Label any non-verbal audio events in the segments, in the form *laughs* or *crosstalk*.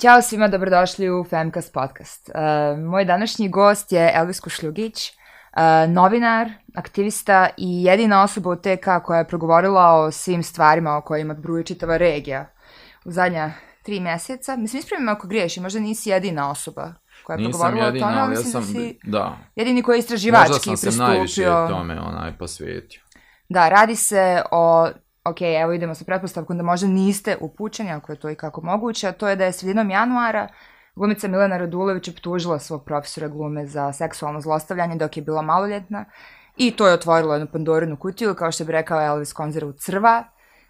Ćao svima, dobrodošli u Femcast podcast. E, moj današnji gost je Elvis Kušljugić, e, novinar, aktivista i jedina osoba u TK koja je progovorila o svim stvarima o kojima bruji čitava regija u zadnja tri mjeseca. Mislim, ispravim ako griješi, možda nisi jedina osoba koja je progovorila o tome, ali ja da si jedini koji je istraživački pristupio. Možda sam se najviše tome onaj posvetio. Da, radi se o ok, evo idemo sa pretpostavkom da možda niste upućeni, ako je to i kako moguće, a to je da je sredinom januara glumica Milena Radulović optužila svog profesora glume za seksualno zlostavljanje dok je bila maloljetna i to je otvorilo jednu pandorinu kutiju, kao što bi rekao Elvis konzervu Crva,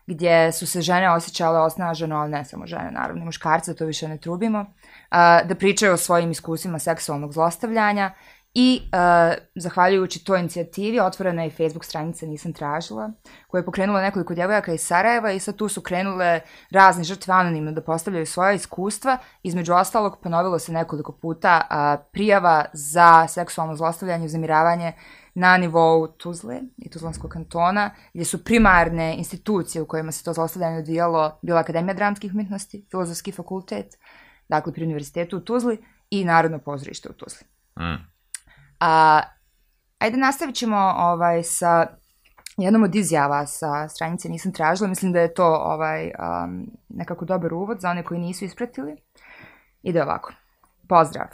gdje su se žene osjećale osnaženo, ali ne samo žene, naravno i muškarce, to više ne trubimo, da pričaju o svojim iskusima seksualnog zlostavljanja i uh, zahvaljujući toj inicijativi otvorena je Facebook stranica Nisam tražila, koja je pokrenula nekoliko djevojaka iz Sarajeva i sad tu su krenule razne žrtve anonimno da postavljaju svoja iskustva. Između ostalog ponovilo se nekoliko puta prijava za seksualno zlostavljanje i uznemiravanje na nivou Tuzle i Tuzlanskog kantona, gdje su primarne institucije u kojima se to zlostavljanje odvijalo bila Akademija dramskih umjetnosti, Filozofski fakultet, dakle pri Univerzitetu u Tuzli i Narodno pozorište u Tuzli. Mm. A, ajde nastavit ćemo ovaj, sa jednom od izjava sa stranice nisam tražila. Mislim da je to ovaj, um, nekako dobar uvod za one koji nisu ispratili. Ide ovako. Pozdrav.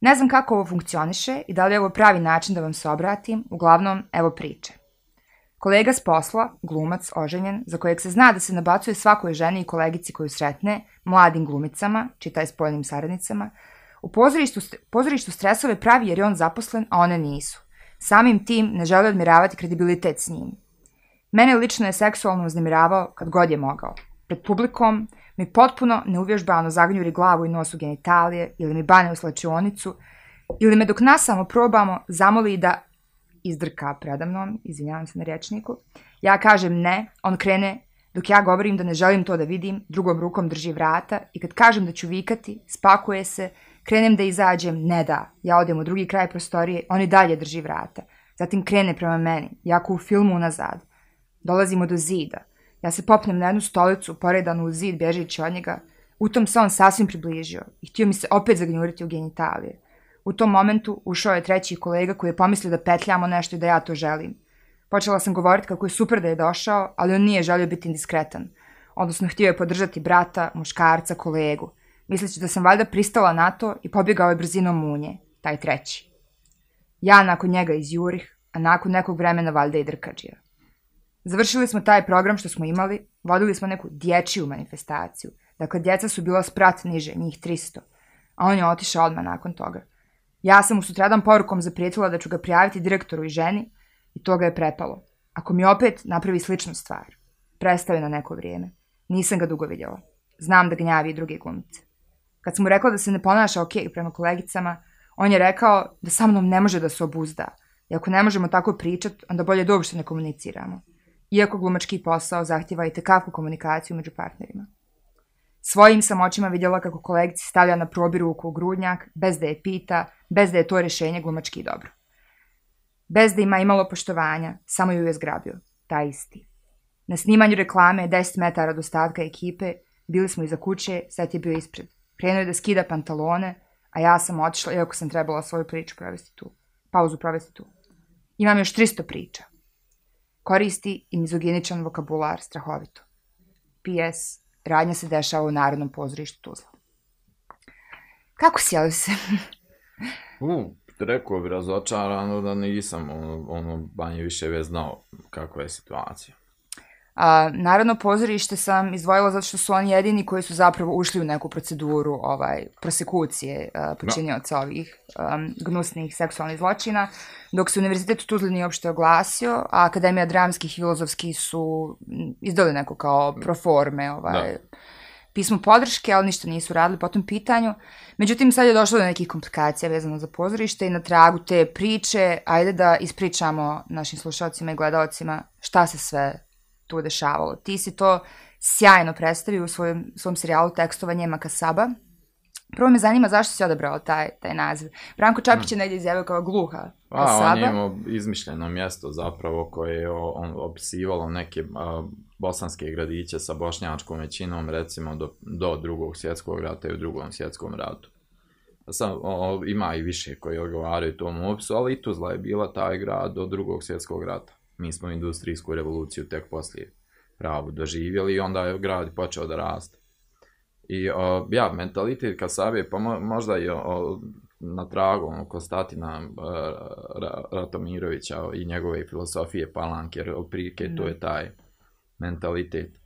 Ne znam kako ovo funkcioniše i da li je ovo pravi način da vam se obratim, uglavnom, evo priče. Kolega s posla, glumac, oženjen, za kojeg se zna da se nabacuje svakoj ženi i kolegici koju sretne, mladim glumicama, čitaj spojenim saradnicama, u pozorištu, stresove pravi jer je on zaposlen, a one nisu. Samim tim ne žele odmiravati kredibilitet s njim. Mene lično je seksualno uznemiravao kad god je mogao. Pred publikom mi potpuno neuvježbano zagnjuri glavu i nosu genitalije ili mi bane u slačionicu ili me dok nas samo probamo zamoli da izdrka predamnom, izvinjavam se na rječniku. Ja kažem ne, on krene dok ja govorim da ne želim to da vidim, drugom rukom drži vrata i kad kažem da ću vikati, spakuje se, Krenem da izađem, ne da. Ja odem u drugi kraj prostorije, on i dalje drži vrata. Zatim krene prema meni, jako u filmu unazad. Dolazimo do zida. Ja se popnem na jednu stolicu, poredanu u zid, bježeći od njega. U tom se on sasvim približio i htio mi se opet zagnjuriti u genitalije. U tom momentu ušao je treći kolega koji je pomislio da petljamo nešto i da ja to želim. Počela sam govoriti kako je super da je došao, ali on nije želio biti indiskretan. Odnosno, htio je podržati brata, muškarca, kolegu misleći da sam valjda pristala na to i pobjegao je brzinom munje, taj treći. Ja nakon njega iz Jurih, a nakon nekog vremena valjda i Drkađija. Završili smo taj program što smo imali, vodili smo neku dječiju manifestaciju, dakle djeca su bila sprat niže, njih 300, a on je otišao odmah nakon toga. Ja sam mu sutradan porukom zaprijetila da ću ga prijaviti direktoru i ženi i to ga je prepalo. Ako mi opet napravi sličnu stvar, prestao je na neko vrijeme. Nisam ga dugo vidjela. Znam da gnjavi i druge glumice. Kad sam mu rekla da se ne ponaša ok prema kolegicama, on je rekao da sa mnom ne može da se obuzda. I ako ne možemo tako pričati, onda bolje da uopšte ne komuniciramo. Iako glumački posao zahtjeva i tekakvu komunikaciju među partnerima. Svojim sam očima vidjela kako kolegici stavlja na probiru ruku u grudnjak, bez da je pita, bez da je to rješenje glumački dobro. Bez da ima imalo poštovanja, samo ju je zgrabio, ta isti. Na snimanju reklame 10 metara do ekipe, bili smo iza kuće, sad je bio ispred. Krenuo je da skida pantalone, a ja sam otišla, iako sam trebala svoju priču provesti tu. Pauzu provesti tu. Imam još 300 priča. Koristi i mizoginičan vokabular strahovito. P.S. Radnja se dešava u Narodnom pozorištu Tuzla. Kako si, se? *laughs* U, rekao bi razočarano da nisam, ono, ono banje više već znao kakva je situacija. A, pozorište sam izdvojila zato što su oni jedini koji su zapravo ušli u neku proceduru ovaj, prosekucije e, počinjaca ovih gnusnih seksualnih zločina, dok se Univerzitet u Tuzli nije uopšte oglasio, a Akademija dramskih i filozofskih su izdali neko kao proforme ovaj, pismo podrške, ali ništa nisu radili po tom pitanju. Međutim, sad je došlo do nekih komplikacija vezano za pozorište i na tragu te priče, ajde da ispričamo našim slušalcima i gledalcima šta se sve tu dešavalo. Ti si to sjajno predstavio u svojom, svom serijalu tekstova Njema Kasaba. Prvo me zanima zašto si odabrao taj, taj naziv. Branko Čapić je hmm. negdje izjavio kao gluha A, on je imao izmišljeno mjesto zapravo koje je on opisivalo neke bosanske gradiće sa bošnjačkom većinom recimo do, do drugog svjetskog rata i u drugom svjetskom ratu. ima i više koji odgovaraju tom opisu, ali i Tuzla je bila taj grad do drugog svjetskog rata. Mi smo industrijsku revoluciju tek poslije pravu doživjeli i onda je grad počeo da raste. I o, ja, mentalitet Kasabije, pa možda i na tragu ono, Konstatina e, Ratomirovića i njegove filosofije Palanke, jer otprilike to je taj mentalitet.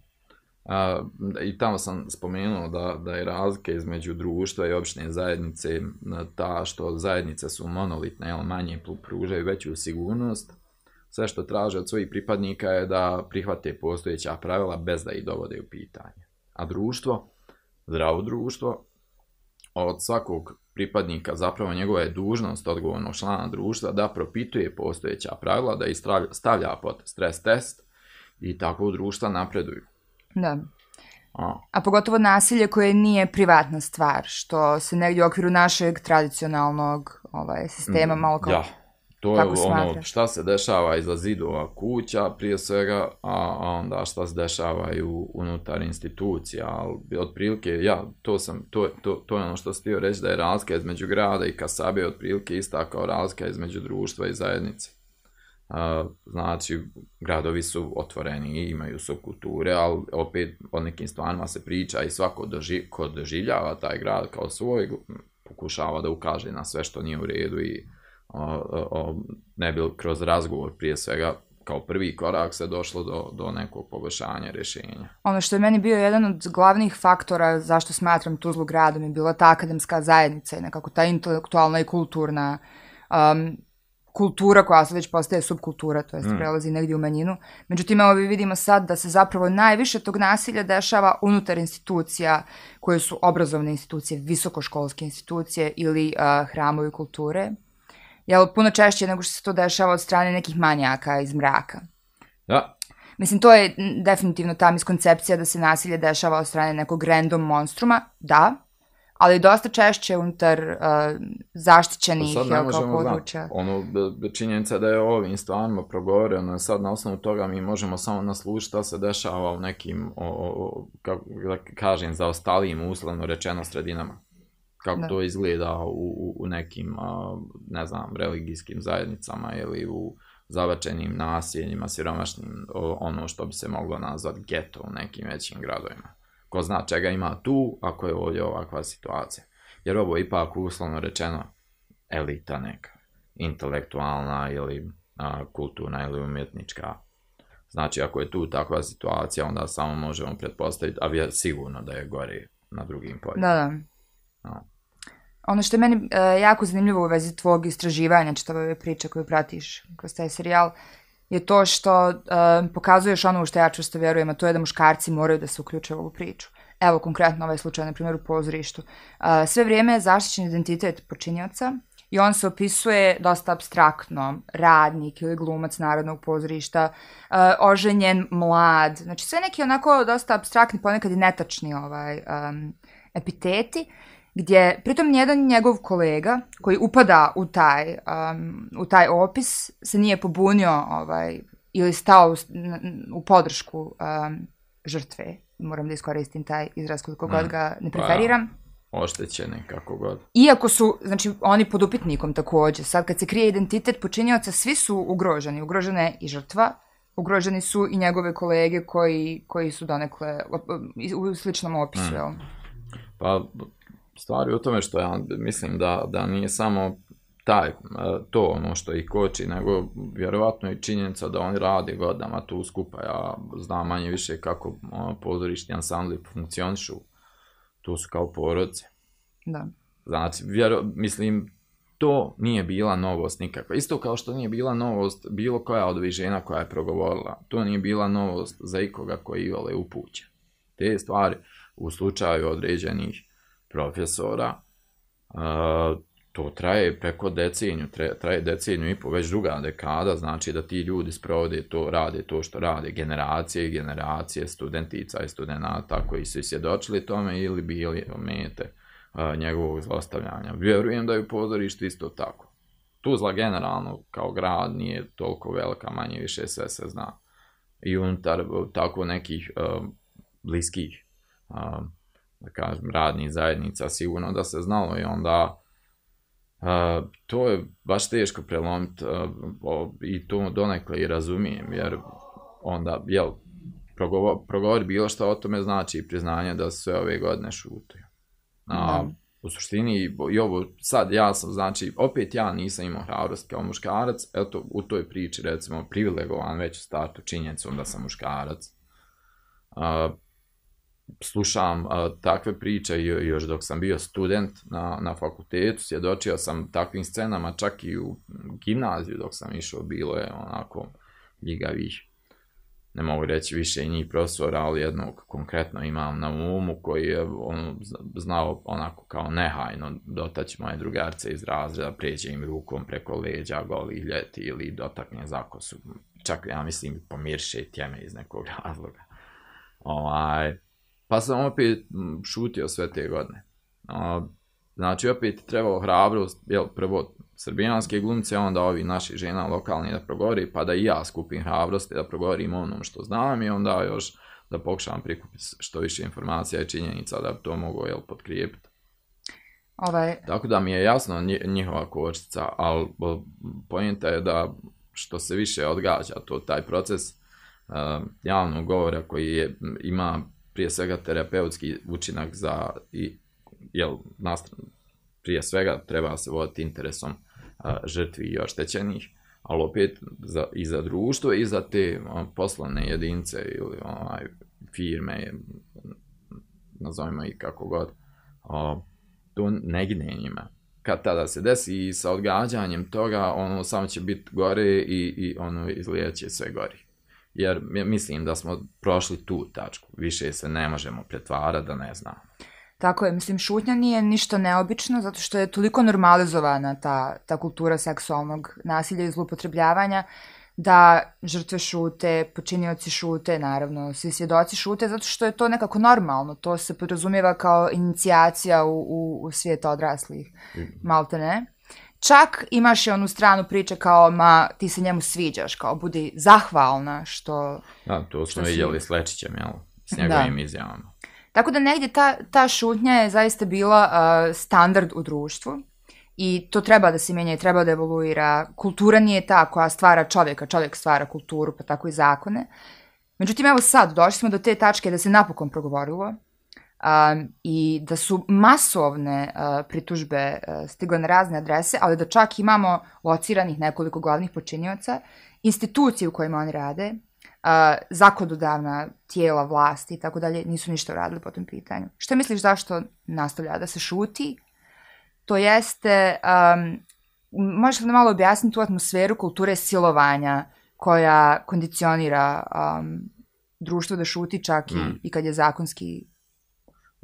I tamo sam spomenuo da, da je razlika između društva i opštine zajednice e, ta što zajednice su monolitne, jel, manje pružaju veću sigurnost, sve što traže od svojih pripadnika je da prihvate postojeća pravila bez da ih dovode u pitanje. A društvo, zdravo društvo, od svakog pripadnika, zapravo njegova je dužnost odgovornog člana društva da propituje postojeća pravila, da ih stavlja pod stres test i tako društva napreduju. Da. A. pogotovo nasilje koje nije privatna stvar, što se negdje u okviru našeg tradicionalnog ovaj, sistema mm, malo kao... To je ono, šta se dešava iza zidova kuća prije svega, a, onda šta se dešava i unutar institucija, ali otprilike, ja, to sam, to, to, to je ono što stio reći da je razlika između grada i kasabe otprilike ista kao razlika između društva i zajednice. znači, gradovi su otvoreni i imaju su kulture, ali opet o nekim stvarima se priča i svako doži, ko doživljava taj grad kao svoj, pokušava da ukaže na sve što nije u redu i ne bi kroz razgovor prije svega kao prvi korak se došlo do, do nekog poboljšanja rješenja. Ono što je meni bio jedan od glavnih faktora zašto smatram Tuzlu gradom je bila ta akademska zajednica i nekako ta intelektualna i kulturna um, kultura koja se već postaje subkultura, to jest mm. prelazi negdje u manjinu. Međutim, vi vidimo sad da se zapravo najviše tog nasilja dešava unutar institucija koje su obrazovne institucije, visokoškolske institucije ili uh, hramovi kulture jel, puno češće nego što se to dešava od strane nekih manjaka iz mraka. Da. Mislim, to je definitivno ta miskoncepcija da se nasilje dešava od strane nekog random monstruma, da, ali dosta češće unutar uh, zaštićenih pa jel, kao područja. Ono, činjenica da je o ovim stvarima progovoreno, sad na osnovu toga mi možemo samo naslušati šta se dešava u nekim, kako da kažem, zaostalijim uslovno rečeno sredinama kako to izgleda u, nekim, ne znam, religijskim zajednicama ili u zabačenim nasiljenjima, siromašnim, ono što bi se moglo nazvati geto u nekim većim gradovima. Ko zna čega ima tu, ako je ovdje ovakva situacija. Jer ovo je ipak uslovno rečeno elita neka, intelektualna ili a, kulturna ili umjetnička. Znači, ako je tu takva situacija, onda samo možemo pretpostaviti, a sigurno da je gori na drugim poljima. Da, da. Ono što je meni e, jako zanimljivo u vezi tvog istraživanja, čitave znači ove priče koju pratiš kroz taj serijal, je to što e, pokazuješ ono u što ja često vjerujem, a to je da muškarci moraju da se uključe u ovu priču. Evo, konkretno ovaj slučaj, na primjer, u pozorištu. E, sve vrijeme je zaštićen identitet počinjaca, i on se opisuje dosta abstraktno, radnik ili glumac narodnog pozorišta, oženjen, mlad, znači sve neki onako dosta abstraktni, ponekad i netačni ovaj, epiteti, gdje pritom nijedan njegov kolega koji upada u taj, um, u taj opis se nije pobunio ovaj, ili stao u, podršku um, žrtve. Moram da iskoristim taj izraz koliko god mm. ga ne pa, preferiram. oštećene kako god. Iako su, znači, oni pod upitnikom također. Sad kad se krije identitet počinioca, svi su ugroženi. Ugrožena je i žrtva, ugroženi su i njegove kolege koji, koji su donekle u sličnom opisu, mm. Pa stvari u tome što ja mislim da, da nije samo taj, e, to ono što ih koči, nego vjerojatno i činjenica da oni radi godama tu skupa. Ja znam manje više kako ono, pozorišni ansambli funkcionišu. Tu su kao porodice. Da. Znači, mislim, to nije bila novost nikakva. Isto kao što nije bila novost bilo koja od ovih žena koja je progovorila. To nije bila novost za ikoga koji je upućen. Te stvari u slučaju određenih profesora. to traje preko decenju, traje decenju i po, već druga dekada, znači da ti ljudi sprovode to, rade to što rade, generacije i generacije studentica i studenta koji su svjedočili tome ili bili omete njegovog zlostavljanja. Vjerujem da je u pozorištu isto tako. Tuzla generalno kao grad nije toliko velika, manje više sve se zna. I unutar tako nekih bliskih da kažem, radnih zajednica sigurno da se znalo i onda e, to je baš teško prelomiti e, i to donekle i razumijem, jer onda, jel, progovor, progovor bilo što o tome znači i priznanje da se sve ove godine šutio. A, u suštini, i ovo sad ja sam, znači, opet ja nisam imao hrabrost kao muškarac, eto, u toj priči, recimo, privilegovan već u startu činjenicom da sam muškarac. Uh, slušam takve priče i, još dok sam bio student na, na fakultetu, svjedočio sam takvim scenama čak i u gimnaziju dok sam išao, bilo je onako ljigavih ne mogu reći više i njih profesora, ali jednog konkretno imam na umu koji je on znao onako kao nehajno dotaći moje drugarce iz razreda, pređe im rukom preko leđa, goli ljeti ili dotakne zakosu. Čak ja mislim pomirše tjeme iz nekog *laughs* razloga. Ovaj, pa sam opet mm, šutio sve te godine. Znači, opet trebao hrabrost, jel, prvo srbijanske glumce, onda ovi naši žena lokalni da progovori, pa da i ja skupim hrabrosti, da progovorim onom što znam i onda još da pokušavam prikupiti što više informacija i činjenica da bi to mogu jel, potkrijepiti. Ovaj- Tako da mi je jasno njihova kočica, ali pojenta je da što se više odgađa to taj proces uh, javnog govora koji je, ima prije svega terapeutski učinak za, jel, prije svega treba se voditi interesom žrtvi i oštećenih, ali opet i za društvo i za te poslovne jedince ili firme, nazovimo ih kako god, a, to gine njima. Kad tada se desi i sa odgađanjem toga, ono samo će biti gore i, i ono izlijeće sve gori jer mislim da smo prošli tu tačku. Više se ne možemo pretvarati da ne znamo. Tako je, mislim, šutnja nije ništa neobično, zato što je toliko normalizovana ta, ta kultura seksualnog nasilja i zlupotrebljavanja, da žrtve šute, počinioci šute, naravno, svi svjedoci šute, zato što je to nekako normalno, to se podrazumijeva kao inicijacija u, u, u svijet odraslih, malte ne. Čak imaš i onu stranu priče kao, ma, ti se njemu sviđaš, kao, budi zahvalna što... Da, to smo vidjeli s Lečićem, jel? S njegovim izjavama. Tako da negdje ta, ta šutnja je zaista bila standard u društvu i to treba da se mijenja i treba da evoluira. Kultura nije ta koja stvara čovjeka, čovjek stvara kulturu, pa tako i zakone. Međutim, evo sad, došli smo do te tačke da se napokon progovorilo i da su masovne e, pritužbe e, stigle na razne adrese, ali da čak imamo lociranih nekoliko glavnih počinioca, institucije u kojima oni rade, zakonodavna tijela vlasti i tako dalje, nisu ništa uradili po tom pitanju. Što misliš zašto nastavlja da se šuti? To jeste, um, možeš li malo objasniti tu atmosferu kulture silovanja koja kondicionira društvo da šuti čak i, mm. i kad je zakonski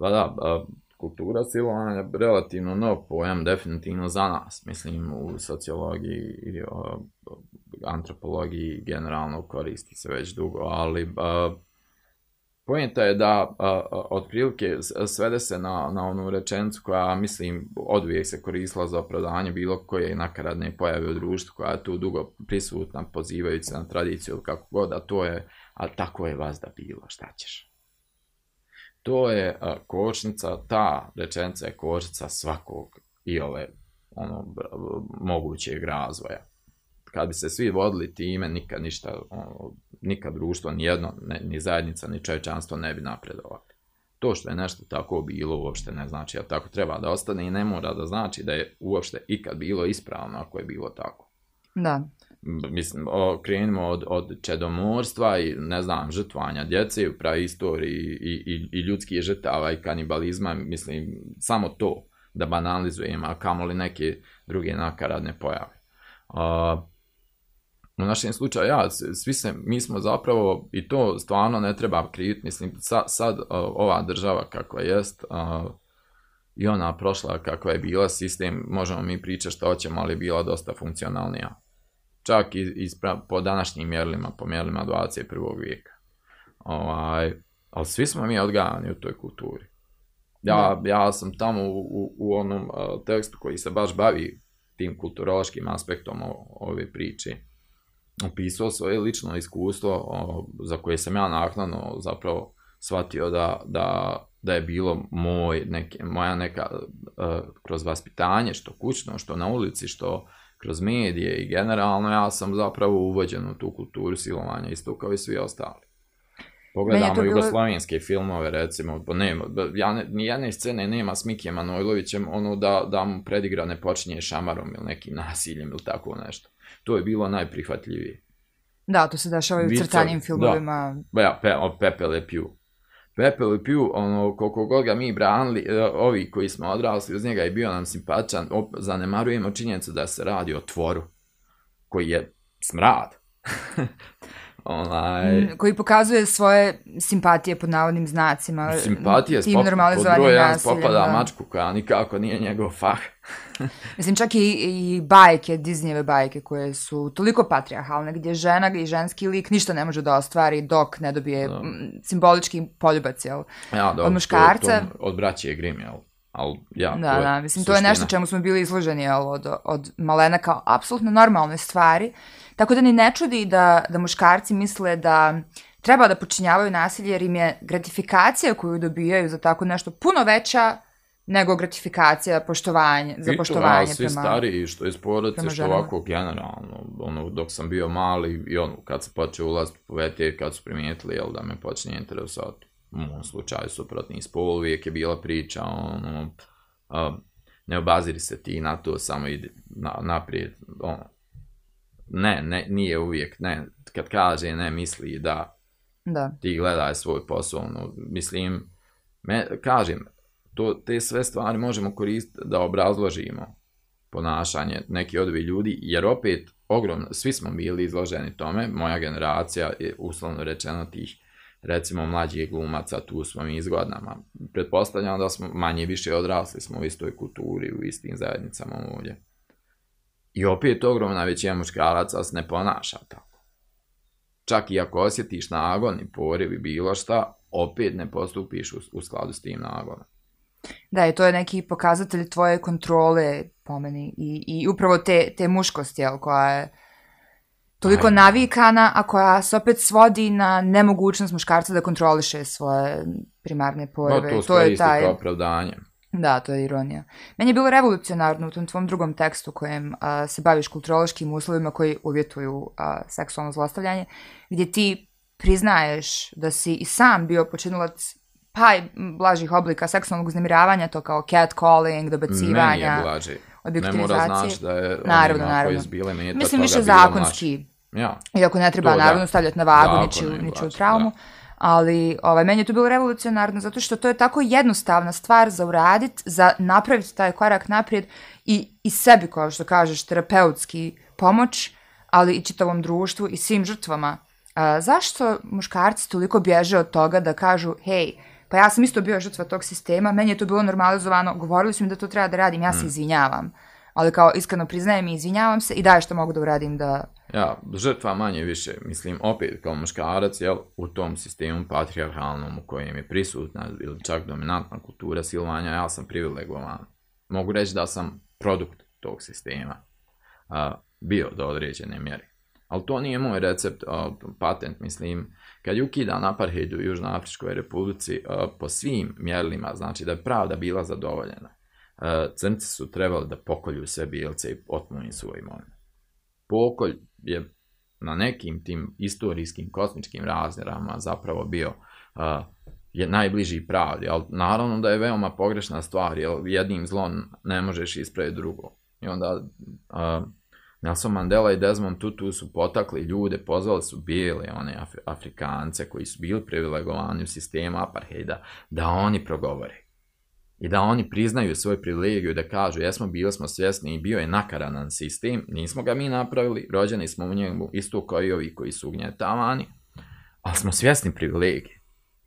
pa da, da, kultura silovanja je relativno nov pojam, definitivno za nas, mislim u sociologiji i antropologiji generalno koristi se već dugo, ali Pojenta je da a, otprilike svede se na, na onu rečenicu koja, mislim, odvijek se koristila za opravdanje bilo koje nakaradne pojave u društvu koja je tu dugo prisutna pozivajući se na tradiciju ili kako god, a to je, a tako je vas da bilo, šta ćeš? To je e, kočnica, ta rečenica je kočnica svakog i ove ono, mogućeg razvoja. Kad bi se svi vodili time, nikad ništa, ono, nikad društvo, ni jedno, ni zajednica, ni čovječanstvo ne bi napredovalo. To što je nešto tako bilo uopšte ne znači, a tako treba da ostane i ne mora da znači da je uopšte ikad bilo ispravno ako je bilo tako. Da mislim, krenimo od, od čedomorstva i, ne znam, žrtvanja djece u praistoriji i, i, i ljudskih žrtava i kanibalizma, mislim, samo to da banalizujem, a kamoli neke druge nakaradne pojave. u našem slučaju, ja, svi se, mi smo zapravo, i to stvarno ne treba kriviti, mislim, sad, ova država kakva jest, i ona prošla kakva je bila sistem, možemo mi pričati što hoćemo, ali je bila dosta funkcionalnija čak i, po današnjim mjerilima, po mjerilima 21. vijeka. Ovaj, ali svi smo mi odgajani u toj kulturi. Ja, ja sam tamo u, u, onom e, tekstu koji se baš bavi tim kulturološkim aspektom ove priče, opisao svoje lično iskustvo za koje sam ja naknadno zapravo shvatio da, da, da je bilo moj, moja neka, e, kroz vaspitanje, što kućno, što na ulici, što kroz medije i generalno ja sam zapravo uvođen u tu kulturu silovanja isto kao i svi ostali. Pogledamo jugoslavenske filmove, recimo, pa ja ne, nijedne scene nema s Mikijem Manojlovićem, ono da, da mu predigra ne počinje šamarom ili nekim *laughs* nasiljem ili tako nešto. To je bilo najprihvatljivije. Da, to se dešava i u crtanim filmovima. Da. Ja, Pepe Lepeli Piju, ono, koliko god ga mi branili, e, ovi koji smo odrasli uz njega i bio nam simpatičan, zanemarujemo činjenicu da se radi o tvoru koji je smrad. *laughs* Onaj... Mm, koji pokazuje svoje simpatije pod navodnim znacima. Simpatije, tim spop, pod broj jedan popada mačku koja nikako nije njegov fah. *laughs* Mislim, čak i, bajke, Disneyve bajke koje su toliko patriarhalne, gdje žena i ženski lik ništa ne može da ostvari dok ne dobije simbolički poljubac, jel? Ja, od muškarca. od braće je Grimm, jel? Al, ja, to da, mislim, to je nešto čemu smo bili izloženi jel, od, od malena kao apsolutno normalne stvari tako da ni ne čudi da, da muškarci misle da treba da počinjavaju nasilje jer im je gratifikacija koju dobijaju za tako nešto puno veća nego gratifikacija poštovanje, za I poštovanje to, a, svi prema, stariji, što iz porodice, što ovako generalno, ono, dok sam bio mali i ono, kad se počeo ulaz vete, kad su primijetili, jel da me počinje interesovati, u mom slučaju suprotni spol, uvijek je bila priča, ono, ne obaziri se ti na to, samo idi naprijed, ono, ne, ne, nije uvijek, ne, kad kaže ne, misli da, da. ti gledaj svoj poslovnu, ono, mislim, me, kažem, to, te sve stvari možemo koristiti da obrazložimo ponašanje neki od ljudi, jer opet, ogromno, svi smo bili izloženi tome, moja generacija je uslovno rečeno tih recimo mlađih glumaca, tu smo mi izgodnama. Pretpostavljam da smo manje više odrasli smo u istoj kulturi, u istim zajednicama ovdje. I opet ogromna većina muškaraca se ne ponaša tako. Čak i ako osjetiš nagon i poriv i bilo šta, opet ne postupiš u, skladu s tim nagonom. Da, i to je neki pokazatelj tvoje kontrole, po meni, i, i upravo te, te muškosti, jel, koja je toliko navikana, a koja se opet svodi na nemogućnost muškarca da kontroliše svoje primarne pojave. No, to, to je taj... opravdanje. Da, to je ironija. Meni je bilo revolucionarno u tom tvom drugom tekstu kojem se baviš kulturološkim uslovima koji uvjetuju seksualno zlostavljanje, gdje ti priznaješ da si i sam bio počinulac pa i blažih oblika seksualnog uznemiravanja, to kao catcalling, dobacivanja. objektivizacije. Ne mora znači da je naravno, naravno. Izbile, Mislim više zakonski. Ja. Iako ne treba naravno stavljati na vagu ničiju, ničiju traumu ali ovaj, meni je to bilo revolucionarno zato što to je tako jednostavna stvar za uradit, za napraviti taj korak naprijed i, i sebi, kao što kažeš, terapeutski pomoć, ali i čitavom društvu i svim žrtvama. zašto muškarci toliko bježe od toga da kažu, hej, pa ja sam isto bio žrtva tog sistema, meni je to bilo normalizovano, govorili su mi da to treba da radim, ja se mm. izvinjavam. Ali kao iskreno priznajem i izvinjavam se i daje što mogu da uradim da ja, žrtva manje više, mislim, opet kao muškarac, jel, u tom sistemu patriarhalnom u kojem je prisutna ili čak dominantna kultura silovanja, ja sam privilegovan. Mogu reći da sam produkt tog sistema a, bio do određene mjere. Ali to nije moj recept, patent, mislim, kad je ukidan apartheid u Južnoafričkoj republici po svim mjerilima, znači da je pravda bila zadovoljena. crnci su trebali da pokolju sve bijelce i otmu svoj svoju imovinu. Pokolj je na nekim tim istorijskim kosmičkim razmjerama zapravo bio uh, je najbliži pravdi, ali naravno da je veoma pogrešna stvar, jer jednim zlom ne možeš ispraviti drugo. I onda uh, Nelson Mandela i Desmond Tutu su potakli ljude, pozvali su bijele one Afrikance koji su bili privilegovani u sistemu aparheida, da oni progovore i da oni priznaju svoju privilegiju da kažu jesmo bili smo svjesni i bio je nakaranan sistem, nismo ga mi napravili, rođeni smo u njemu isto kao i ovi koji su ugnjetavani, ali smo svjesni privilegije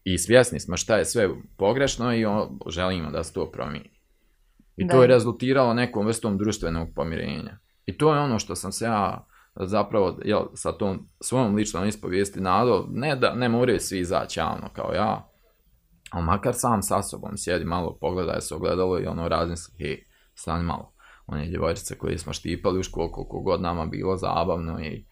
i svjesni smo šta je sve pogrešno i želimo da se to promijeni. I to je rezultiralo nekom vrstom društvenog pomirenja. I to je ono što sam se ja zapravo jel, sa tom svojom ličnom ispovijesti nadao, ne da ne moraju svi izaći javno kao ja, a makar sam sa sobom sjedi malo, pogleda se ogledalo i ono razmisli, hej, stani malo. On je djevojčica smo štipali u školu koliko god nama bilo zabavno i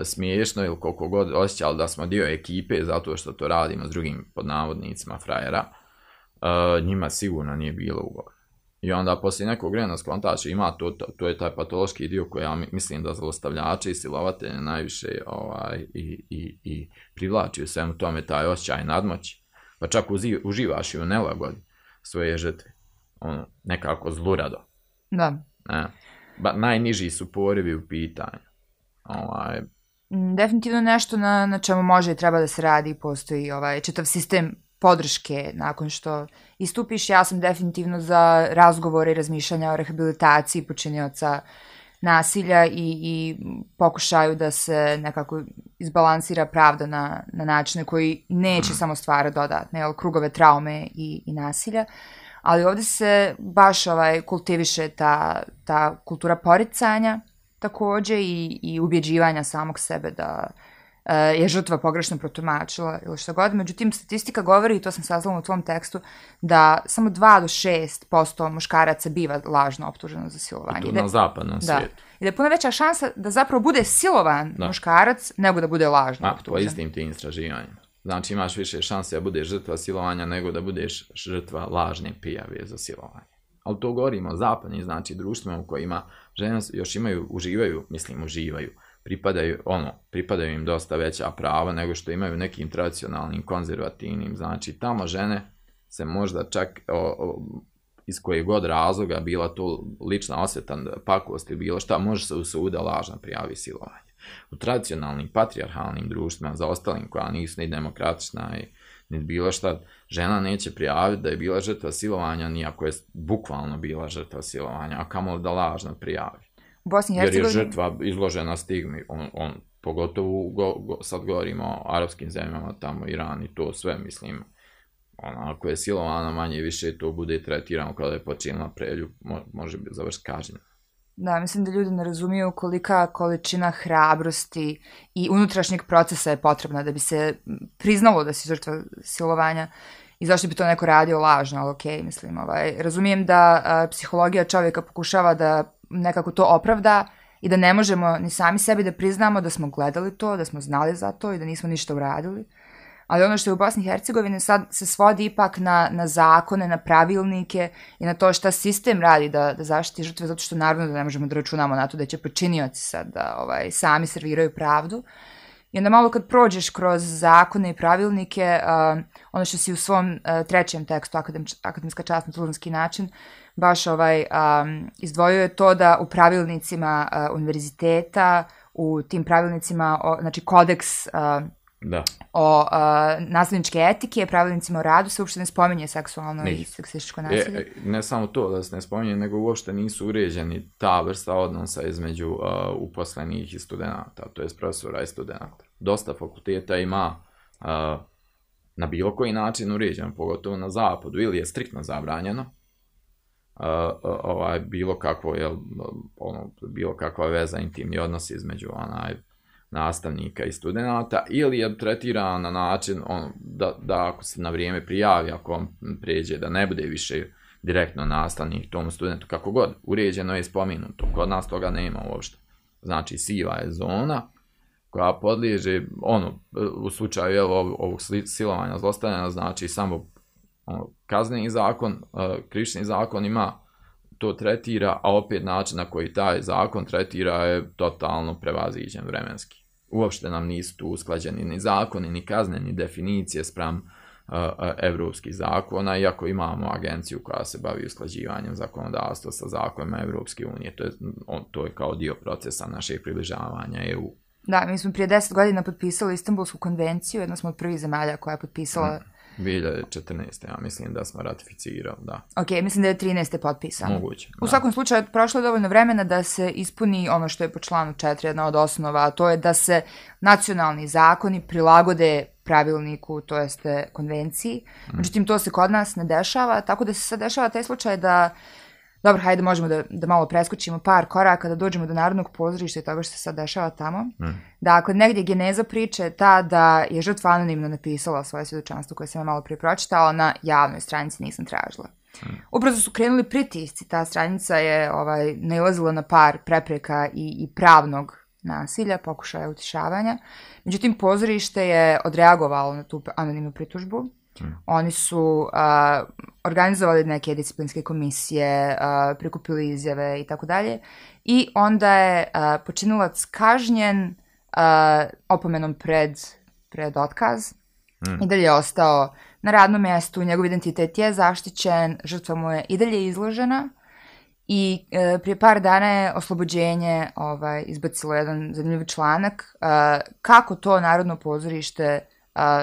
e, smiješno ili koliko god osjećali da smo dio ekipe zato što to radimo s drugim podnavodnicima frajera, e, njima sigurno nije bilo ugovor. I onda poslije nekog vremena skontača ima to, to, je taj patološki dio koji ja mislim da zlostavljači i silovatelje najviše ovaj, i, i, privlači u svemu tome taj osjećaj nadmoći pa čak uživaš i u nelagodi svoje žrtve. Ono, nekako zlurado. Da. E, najniži su porivi u pitanju. Ovaj, mm, Definitivno nešto na, na čemu može i treba da se radi postoji ovaj, čitav sistem podrške nakon što istupiš. Ja sam definitivno za razgovore i razmišljanja o rehabilitaciji počinioca nasilja i, i pokušaju da se nekako izbalansira pravda na, na koji neće mhm. samo stvara dodatne jel, krugove traume i, i nasilja. Ali ovdje se baš ovaj, kultiviše ta, ta kultura poricanja također i, i ubjeđivanja samog sebe da, je žrtva pogrešno protumačila ili što god. Međutim, statistika govori, i to sam saznala u tvom tekstu, da samo 2 do 6% muškaraca biva lažno optuženo za silovanje. I to na zapadnom da. svijetu. I da je puno veća šansa da zapravo bude silovan muškarac nego da bude lažno A, optužen. Po istim tim istraživanjima. Znači imaš više šanse da budeš žrtva silovanja nego da budeš žrtva lažne pijave za silovanje. Ali to govorimo o zapadnim, znači društvima u kojima žene još imaju, uživaju, mislim uživaju, pripadaju, ono, pripadaju im dosta veća prava nego što imaju nekim tradicionalnim, konzervativnim. Znači, tamo žene se možda čak iz kojeg god razloga bila tu lična osjeta pakost ili bilo šta, može se suda lažno prijavi silovanje. U tradicionalnim, patrijarhalnim društvima, za ostalim koja nisu ni demokratična i ni bilo šta, žena neće prijaviti da je bila žrtva silovanja, ni ako je bukvalno bila žrtva silovanja, a kamo da lažno prijavi. Bosni i Hercegovini... Jer je žrtva izložena stigmi, on, on pogotovo go, go, sad govorimo o arapskim zemljama, tamo Iran i to sve, mislim, ona, ako je silovana manje više, to bude i tretirano kada je počinila preljub, može biti završiti kažnje. Da, mislim da ljudi ne razumiju kolika količina hrabrosti i unutrašnjeg procesa je potrebna da bi se priznalo da si žrtva silovanja i zašto bi to neko radio lažno, ali okej, mislim, ovaj, razumijem da a, psihologija čovjeka pokušava da nekako to opravda i da ne možemo ni sami sebi da priznamo da smo gledali to, da smo znali za to i da nismo ništa uradili. Ali ono što je u Bosni i Hercegovini sad se svodi ipak na, na zakone, na pravilnike i na to šta sistem radi da, da zaštiti žrtve, zato što naravno da ne možemo da računamo na to da će počinioci sad da ovaj, sami serviraju pravdu. I onda malo kad prođeš kroz zakone i pravilnike, ono što si u svom trećem tekstu, akademska čast na način, baš ovaj, um, izdvojio je to da u pravilnicima univerziteta, u tim pravilnicima, znači kodeks da. o uh, etike, pravilnicima o radu se uopšte ne spominje seksualno i seksističko e, nasilje. E, ne samo to da se ne spominje, nego uopšte nisu uređeni ta vrsta odnosa između uposlenih i studenta, to je profesora i studenta. Dosta fakulteta ima na bilo koji način uređeno, pogotovo na zapadu, ili je striktno zabranjeno, ovaj, bilo kakvo, jel, ono, bilo kakva veza, intimni odnos između onaj, nastavnika i studenta ili je tretiran na način on, da, da ako se na vrijeme prijavi, ako on pređe, da ne bude više direktno nastavnik tom studentu, kako god, uređeno je spomenuto, kod nas toga nema uopšte. Znači, siva je zona koja podliježe, ono, u slučaju jel, ovog silovanja, zlostavljanja, znači samo ono, kazneni zakon, uh, krišni zakon ima to tretira, a opet način na koji taj zakon tretira je totalno prevaziđen vremenski. Uopšte nam nisu tu usklađeni ni zakoni, ni kazne, ni definicije spram uh, uh, evropskih zakona, iako imamo agenciju koja se bavi usklađivanjem zakonodavstva sa zakonima Evropske unije, to je, to je kao dio procesa našeg približavanja EU. Da, mi smo prije deset godina potpisali Istanbulsku konvenciju, jedna smo od prvih zemalja koja je potpisala mm. 2014. ja mislim da smo ratificirali, da. Ok, mislim da je 13. potpisano. Moguće. Da. U svakom slučaju, prošlo je dovoljno vremena da se ispuni ono što je po članu 4 jedna od osnova, a to je da se nacionalni zakoni prilagode pravilniku, to jeste konvenciji. Mm. Međutim, to se kod nas ne dešava, tako da se sad dešava taj slučaj da dobro, hajde možemo da, da malo preskočimo par koraka, da dođemo do Narodnog pozorišta i toga što se sad dešava tamo. Mm. Dakle, negdje geneza priče ta da je žrtva anonimno napisala svoje svjedočanstvo koje sam ja malo prije pročitala na javnoj stranici, nisam tražila. Mm. Ubrzo su krenuli pritisci, ta stranica je ovaj, nailazila na par prepreka i, i pravnog nasilja, pokušaja utišavanja. Međutim, pozorište je odreagovalo na tu anonimnu pritužbu Mm. Oni su organizovali neke disciplinske komisije, prikupili izjave i tako dalje. I onda je uh, počinilac kažnjen opomenom pred, pred otkaz. Mm. I dalje je ostao na radnom mjestu, njegov identitet je zaštićen, žrtva mu je i dalje izložena. I e, prije par dana je oslobođenje ovaj, izbacilo jedan zanimljiv članak. kako to Narodno pozorište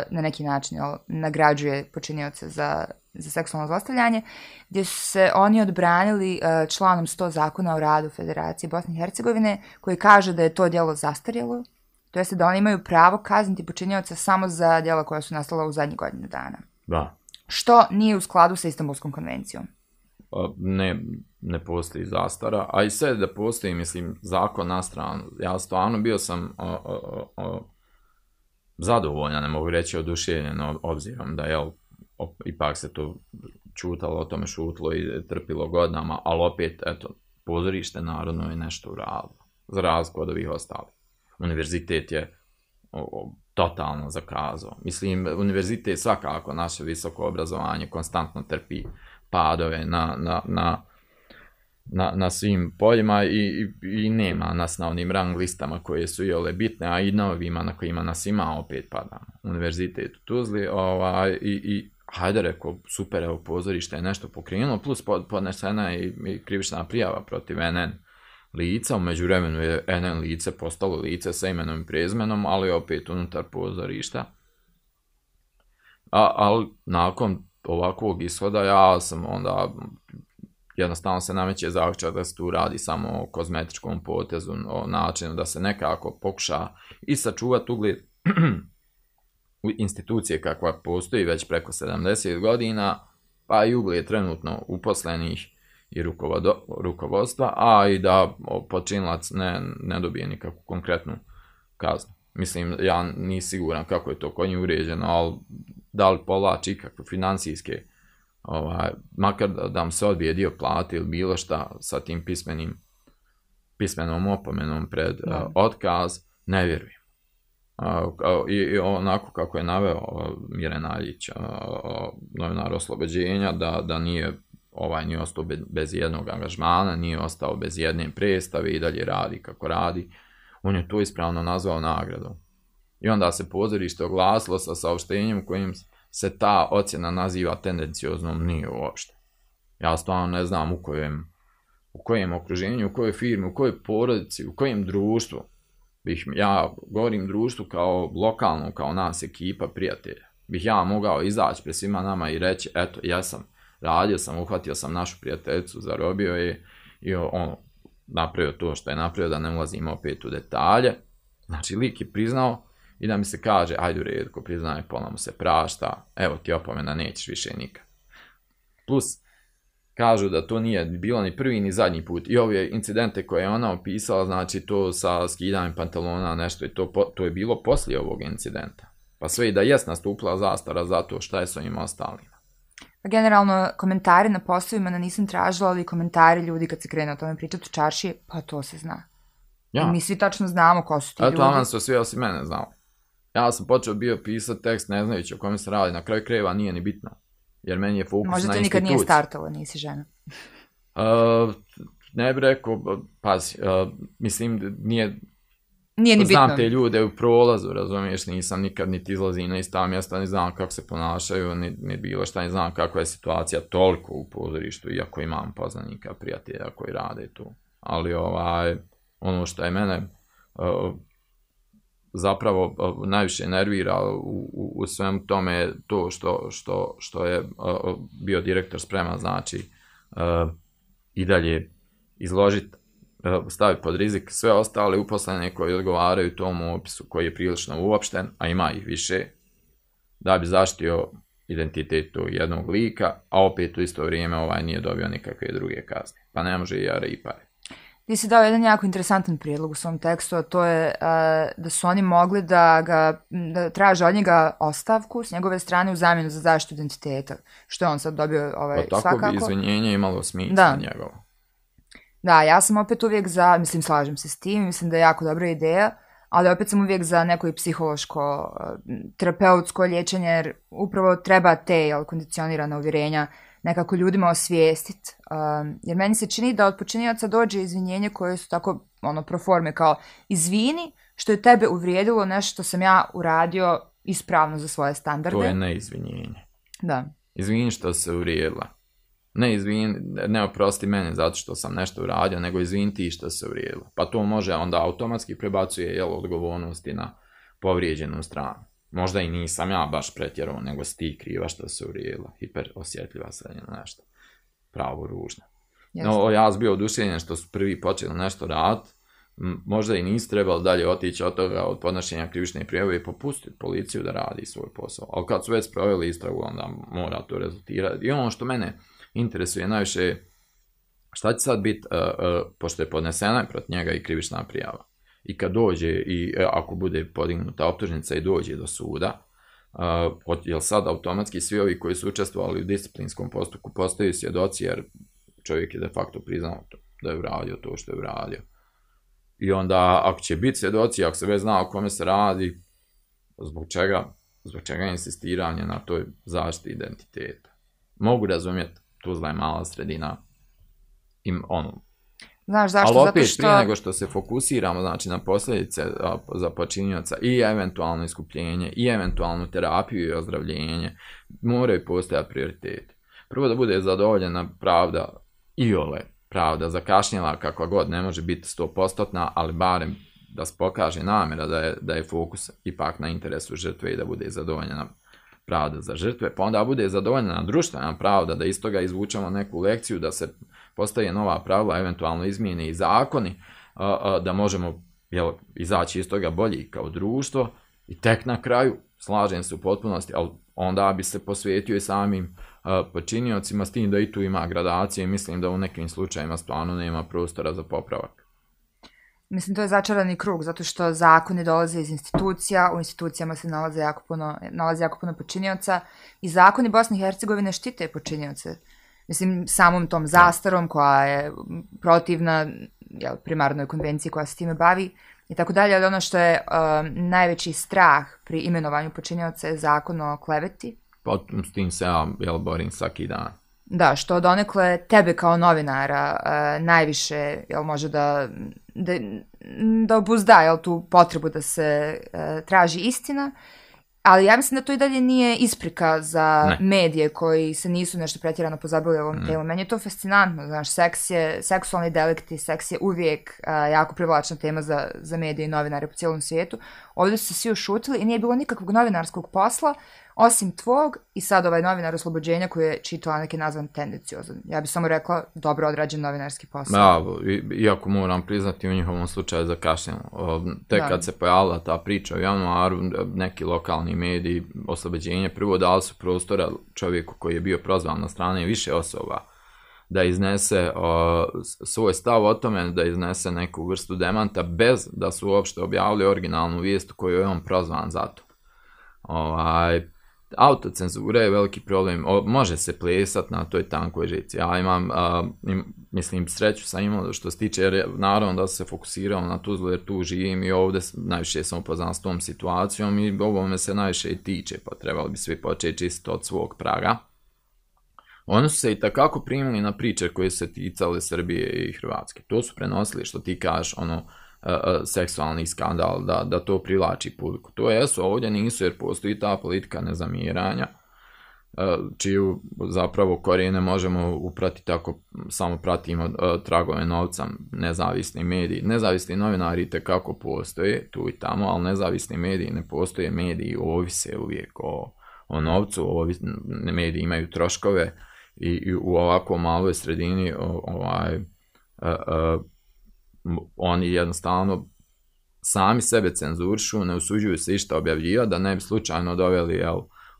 na neki način nagrađuje počinioce za, za seksualno zlostavljanje, gdje su se oni odbranili e, članom 100 zakona o radu Federacije Bosne i Hercegovine, koji kaže da je to djelo zastarjelo, to jeste da oni imaju pravo kazniti počinioca samo za djela koja su nastala u zadnjih godinu dana. Da. Što nije u skladu sa Istanbulskom konvencijom. Ne, ne postoji zastara, a i sve da postoji, mislim, zakon na stranu. Ja stvarno bio sam zadovoljan, ne mogu reći oduševljen obzirom da je ipak se tu čutalo o tome šutlo i trpilo godinama, ali opet, eto, pozorište narodno je nešto uradilo, za razliku od ovih ostalih. Univerzitet je totalno zakazao. Mislim, univerzitet svakako, naše visoko obrazovanje konstantno trpi padove na, na, na na, na svim poljima i, i, i, nema nas na onim rang listama koje su i ole bitne, a i na ovima na kojima nas ima opet pada Univerzitet u Tuzli ovaj, i, i hajde rekao, super, evo pozorište je nešto pokrenulo, plus podnesena je i krivična prijava protiv NN lica, umeđu vremenu je NN lice postalo lice sa imenom i prezmenom, ali opet unutar pozorišta. A, ali nakon ovakvog ishoda ja sam onda jednostavno se nameće zaključak da se tu radi samo o kozmetičkom potezu, o načinu da se nekako pokuša i sačuvati ugled *clears throat* institucije kakva postoji već preko 70 godina, pa i ugled trenutno uposlenih i rukovodstva, a i da počinilac ne, ne dobije nikakvu konkretnu kaznu. Mislim, ja nisam siguran kako je to kod uređeno, ali da li polači ikakve financijske ovaj, makar da vam se odbije dio plate ili bilo šta sa tim pismenim, pismenom opomenom pred eh, otkaz, ne vjerujem. Eh, i, onako kako je naveo mire Aljić, uh, novinar oslobođenja, da, da nije ovaj nije ostao bez jednog angažmana, nije ostao bez jedne predstave i dalje radi kako radi. On je to ispravno nazvao nagradom. I onda se pozorište oglasilo sa saopštenjem kojim se ta ocjena naziva tendencioznom, nije uopšte. Ja stvarno ne znam u kojem, u kojem okruženju, u kojoj firmi, u kojoj porodici, u kojem društvu. Bih, ja govorim društvu kao lokalno, kao nas ekipa prijatelja. Bih ja mogao izaći pred svima nama i reći, eto, ja sam radio sam, uhvatio sam našu prijateljicu, zarobio je i on napravio to što je napravio, da ne ulazimo opet u detalje. Znači, lik je priznao i da mi se kaže, ajde u redu, ko priznaje, pola mu se prašta, evo ti opomena, nećeš više nikad. Plus, kažu da to nije bilo ni prvi ni zadnji put. I ove incidente koje je ona opisala, znači to sa skidanjem pantalona, nešto je to, to je bilo poslije ovog incidenta. Pa sve i da jest nastupila zastara zato šta je s ovim ostalima. Pa generalno, komentari na poslovima na nisam tražila, ali komentari ljudi kad se krene o tome pričati u čaršije, pa to se zna. mi svi tačno znamo ko su ti A, ljudi. Eto, su svi osim mene znao. Ja sam počeo bio pisati tekst ne znajući o kome se radi, na kraju kreva nije ni bitno. Jer meni je fokus na Možda nikad nije startalo, nisi žena. *laughs* ne bih rekao, pazi, mislim, nije... Nije ni znam te ljude u prolazu, razumiješ, nisam nikad niti izlazi na ista mjesta, ne znam kako se ponašaju, ni, bilo šta, ne znam kakva je situacija toliko u pozorištu, iako imam poznanika, prijatelja koji rade tu. Ali ovaj, ono što je mene zapravo e, najviše nervira u, u, u svemu tome to što, što, što je e, bio direktor spreman, znači e, i dalje izložiti staviti pod rizik sve ostale uposlene koji odgovaraju tom opisu koji je prilično uopšten, a ima ih više, da bi zaštio identitetu jednog lika, a opet u isto vrijeme ovaj nije dobio nikakve druge kazne. Pa ne može i jare i pare. Ti si dao jedan jako interesantan prijedlog u svom tekstu, a to je da su oni mogli da, ga, da traže od njega ostavku s njegove strane u zamjenu za zaštitu identiteta, što je on sad dobio ovaj, pa, tako svakako. bi izvinjenje imalo smisla da. Da, ja sam opet uvijek za, mislim slažem se s tim, mislim da je jako dobra ideja, ali opet sam uvijek za neko i psihološko, terapeutsko liječenje, jer upravo treba te jel, kondicionirana uvjerenja nekako ljudima osvijestiti. Um, jer meni se čini da od počinjaca dođe izvinjenje koje su tako ono proforme kao izvini što je tebe uvrijedilo nešto što sam ja uradio ispravno za svoje standarde. To je izvinjenje. Da. Izvini što se uvrijedila. Ne izvini, ne oprosti mene zato što sam nešto uradio, nego izvini ti što se uvrijedila. Pa to može onda automatski prebacuje jel, odgovornosti na povrijeđenu stranu možda i nisam ja baš pretjerovan, nego si ti kriva što se urijela, hiperosjetljiva se na nešto, pravo ružna. No, ja sam bio odušenjen što su prvi počeli nešto rad, možda i nisi trebali dalje otići od toga, od podnošenja krivične prijave i popustiti policiju da radi svoj posao. Ali kad su već proveli istragu, onda mora to rezultirati. I ono što mene interesuje najviše je šta će sad biti, e, e, pošto je podnesena protiv njega i krivična prijava i kad dođe, i e, ako bude podignuta optužnica i dođe do suda, jer sad automatski svi ovi koji su učestvovali u disciplinskom postupku postaju svjedoci jer čovjek je de facto priznao to, da je uradio to što je uradio. I onda ako će biti svjedoci, ako se već zna o kome se radi, zbog čega, zbog čega insistiranje na toj zaštiti identiteta. Mogu razumjeti, Tuzla je mala sredina, im, ono, Znaš zašto? Ali opet što... prije nego što se fokusiramo znači, na posljedice za počinioca i eventualno iskupljenje i eventualnu terapiju i ozdravljenje, moraju postojati prioritet. Prvo da bude zadovoljena pravda i ole pravda zakašnjela kakva god ne može biti stopostotna, ali barem da se pokaže namjera da je, da je fokus ipak na interesu žrtve i da bude zadovoljena pravda za žrtve, pa onda bude zadovoljena društvena pravda, da iz toga izvučemo neku lekciju, da se postoje nova pravila, eventualno izmijene i zakoni, da možemo izaći iz toga bolji kao društvo i tek na kraju slažem se u potpunosti, ali onda bi se posvetio i samim počiniocima s tim da i tu ima gradacije i mislim da u nekim slučajima stvarno nema prostora za popravak. Mislim, to je začarani krug, zato što zakoni dolaze iz institucija, u institucijama se nalaze jako puno, nalaze jako puno i zakoni Bosne i Hercegovine štite počinioce. Mislim, samom tom zastarom koja je protivna jel, primarnoj konvenciji koja se time bavi i tako dalje, ali ono što je um, najveći strah pri imenovanju počinjavca je zakon o kleveti. Potom pa, s tim se ja jel, borim svaki dan. Da, što donekle tebe kao novinara uh, najviše jel, može da, da, da jel, tu potrebu da se uh, traži istina, ali ja mislim da to i dalje nije isprika za medije koji se nisu nešto pretjerano pozabili ovom mm. Meni je to fascinantno, znaš, seks je, seksualni delikti, seks je uvijek jako privlačna tema za, za medije i novinare po cijelom svijetu. Ovdje su se svi ušutili i nije bilo nikakvog novinarskog posla osim tvog, i sad ovaj novinar oslobođenja koji je čitao neki nazvan tendenciozan. Ja bih samo rekla dobro odrađen novinarski posao. Da, iako moram priznati u njihovom slučaju za kašnjeno. Tek kad se pojavila ta priča u januaru, neki lokalni mediji oslobođenje prvo dali su prostora čovjeku koji je bio prozvan na strane više osoba da iznese svoj stav o tome, da iznese neku vrstu demanta bez da su uopšte objavili originalnu vijest koju je on prozvan za to. Ovaj, autocenzura je veliki problem. može se plesat na toj tankoj žici. Ja imam, mislim, sreću sam imao što se tiče, jer naravno da se fokusirao na Tuzlu, jer tu živim i ovdje najviše sam upoznan s tom situacijom i ovo me se najviše i tiče, pa trebali bi svi početi čisto od svog praga. Oni su se i takako primili na priče koje se ticale Srbije i Hrvatske. To su prenosili što ti kažeš, ono, E, e, seksualni skandal, da, da to privlači publiku. To jesu, ovdje nisu jer postoji ta politika nezamiranja e, čiju zapravo korijene možemo upratiti ako samo pratimo tragove novca nezavisni mediji. Nezavisni novinari kako postoje tu i tamo, ali nezavisni mediji ne postoje, mediji ovise uvijek o, novcu, ovise, mediji imaju troškove i, i u ovako maloj sredini ovaj, oni jednostavno sami sebe cenzuršu, ne usuđuju se išta objavljiva da ne bi slučajno doveli jel,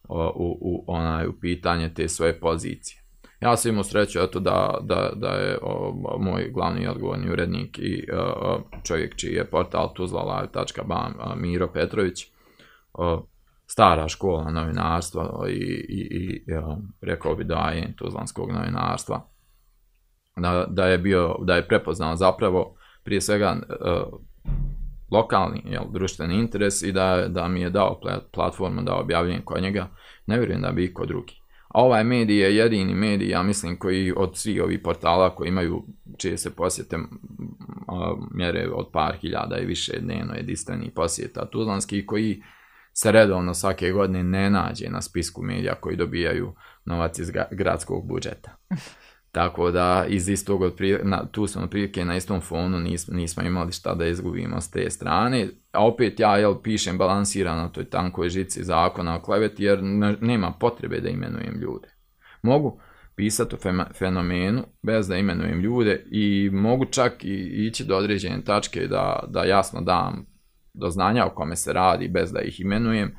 u, u, onaj, u pitanje te svoje pozicije. Ja sam imao sreću eto, da, da, da je moj glavni odgovorni urednik i čovjek čiji je portal tuzlalive.bam Miro Petrović, stara škola novinarstva i, i, i rekao bi da je tuzlanskog novinarstva, da, da, je bio, da je prepoznao zapravo prije svega e, lokalni jel, društveni interes i da, da mi je dao platformu da objavljujem kod njega, ne vjerujem da bi kod drugi. A ovaj medij je jedini medij, ja mislim, koji od svih ovih portala koji imaju, čije se posjete mjere od par hiljada i više dnevno jedinstvenih posjeta tuzlanskih, koji se redovno svake godine ne nađe na spisku medija koji dobijaju novac iz gradskog budžeta. Tako da iz istog na, tu smo otprilike na istom fonu, nis, nismo imali šta da izgubimo s te strane. A opet ja jel, pišem balansirano toj tankoj žici zakona o kleveti jer nema potrebe da imenujem ljude. Mogu pisati o fenomenu bez da imenujem ljude i mogu čak i ići do određene tačke da, da jasno dam do znanja o kome se radi bez da ih imenujem,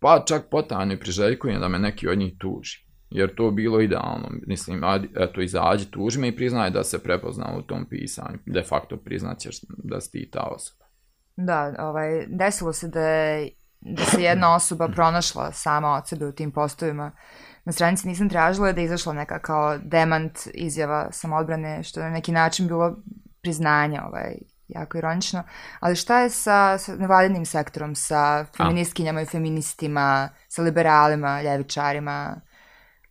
pa čak potajno i priželjkujem da me neki od njih tuži jer to bilo idealno. Mislim, eto, izađi, tužme i priznaje da se prepozna u tom pisanju. De facto priznaćeš da si ti ta osoba. Da, ovaj, desilo se da, da se jedna *clears throat* osoba pronašla sama od sebe u tim postojima Na stranici nisam tražila da je izašla neka kao demant izjava samodbrane, što je na neki način bilo priznanje ovaj, jako ironično. Ali šta je sa, sa sektorom, sa feministkinjama i feministima, sa liberalima, ljevičarima?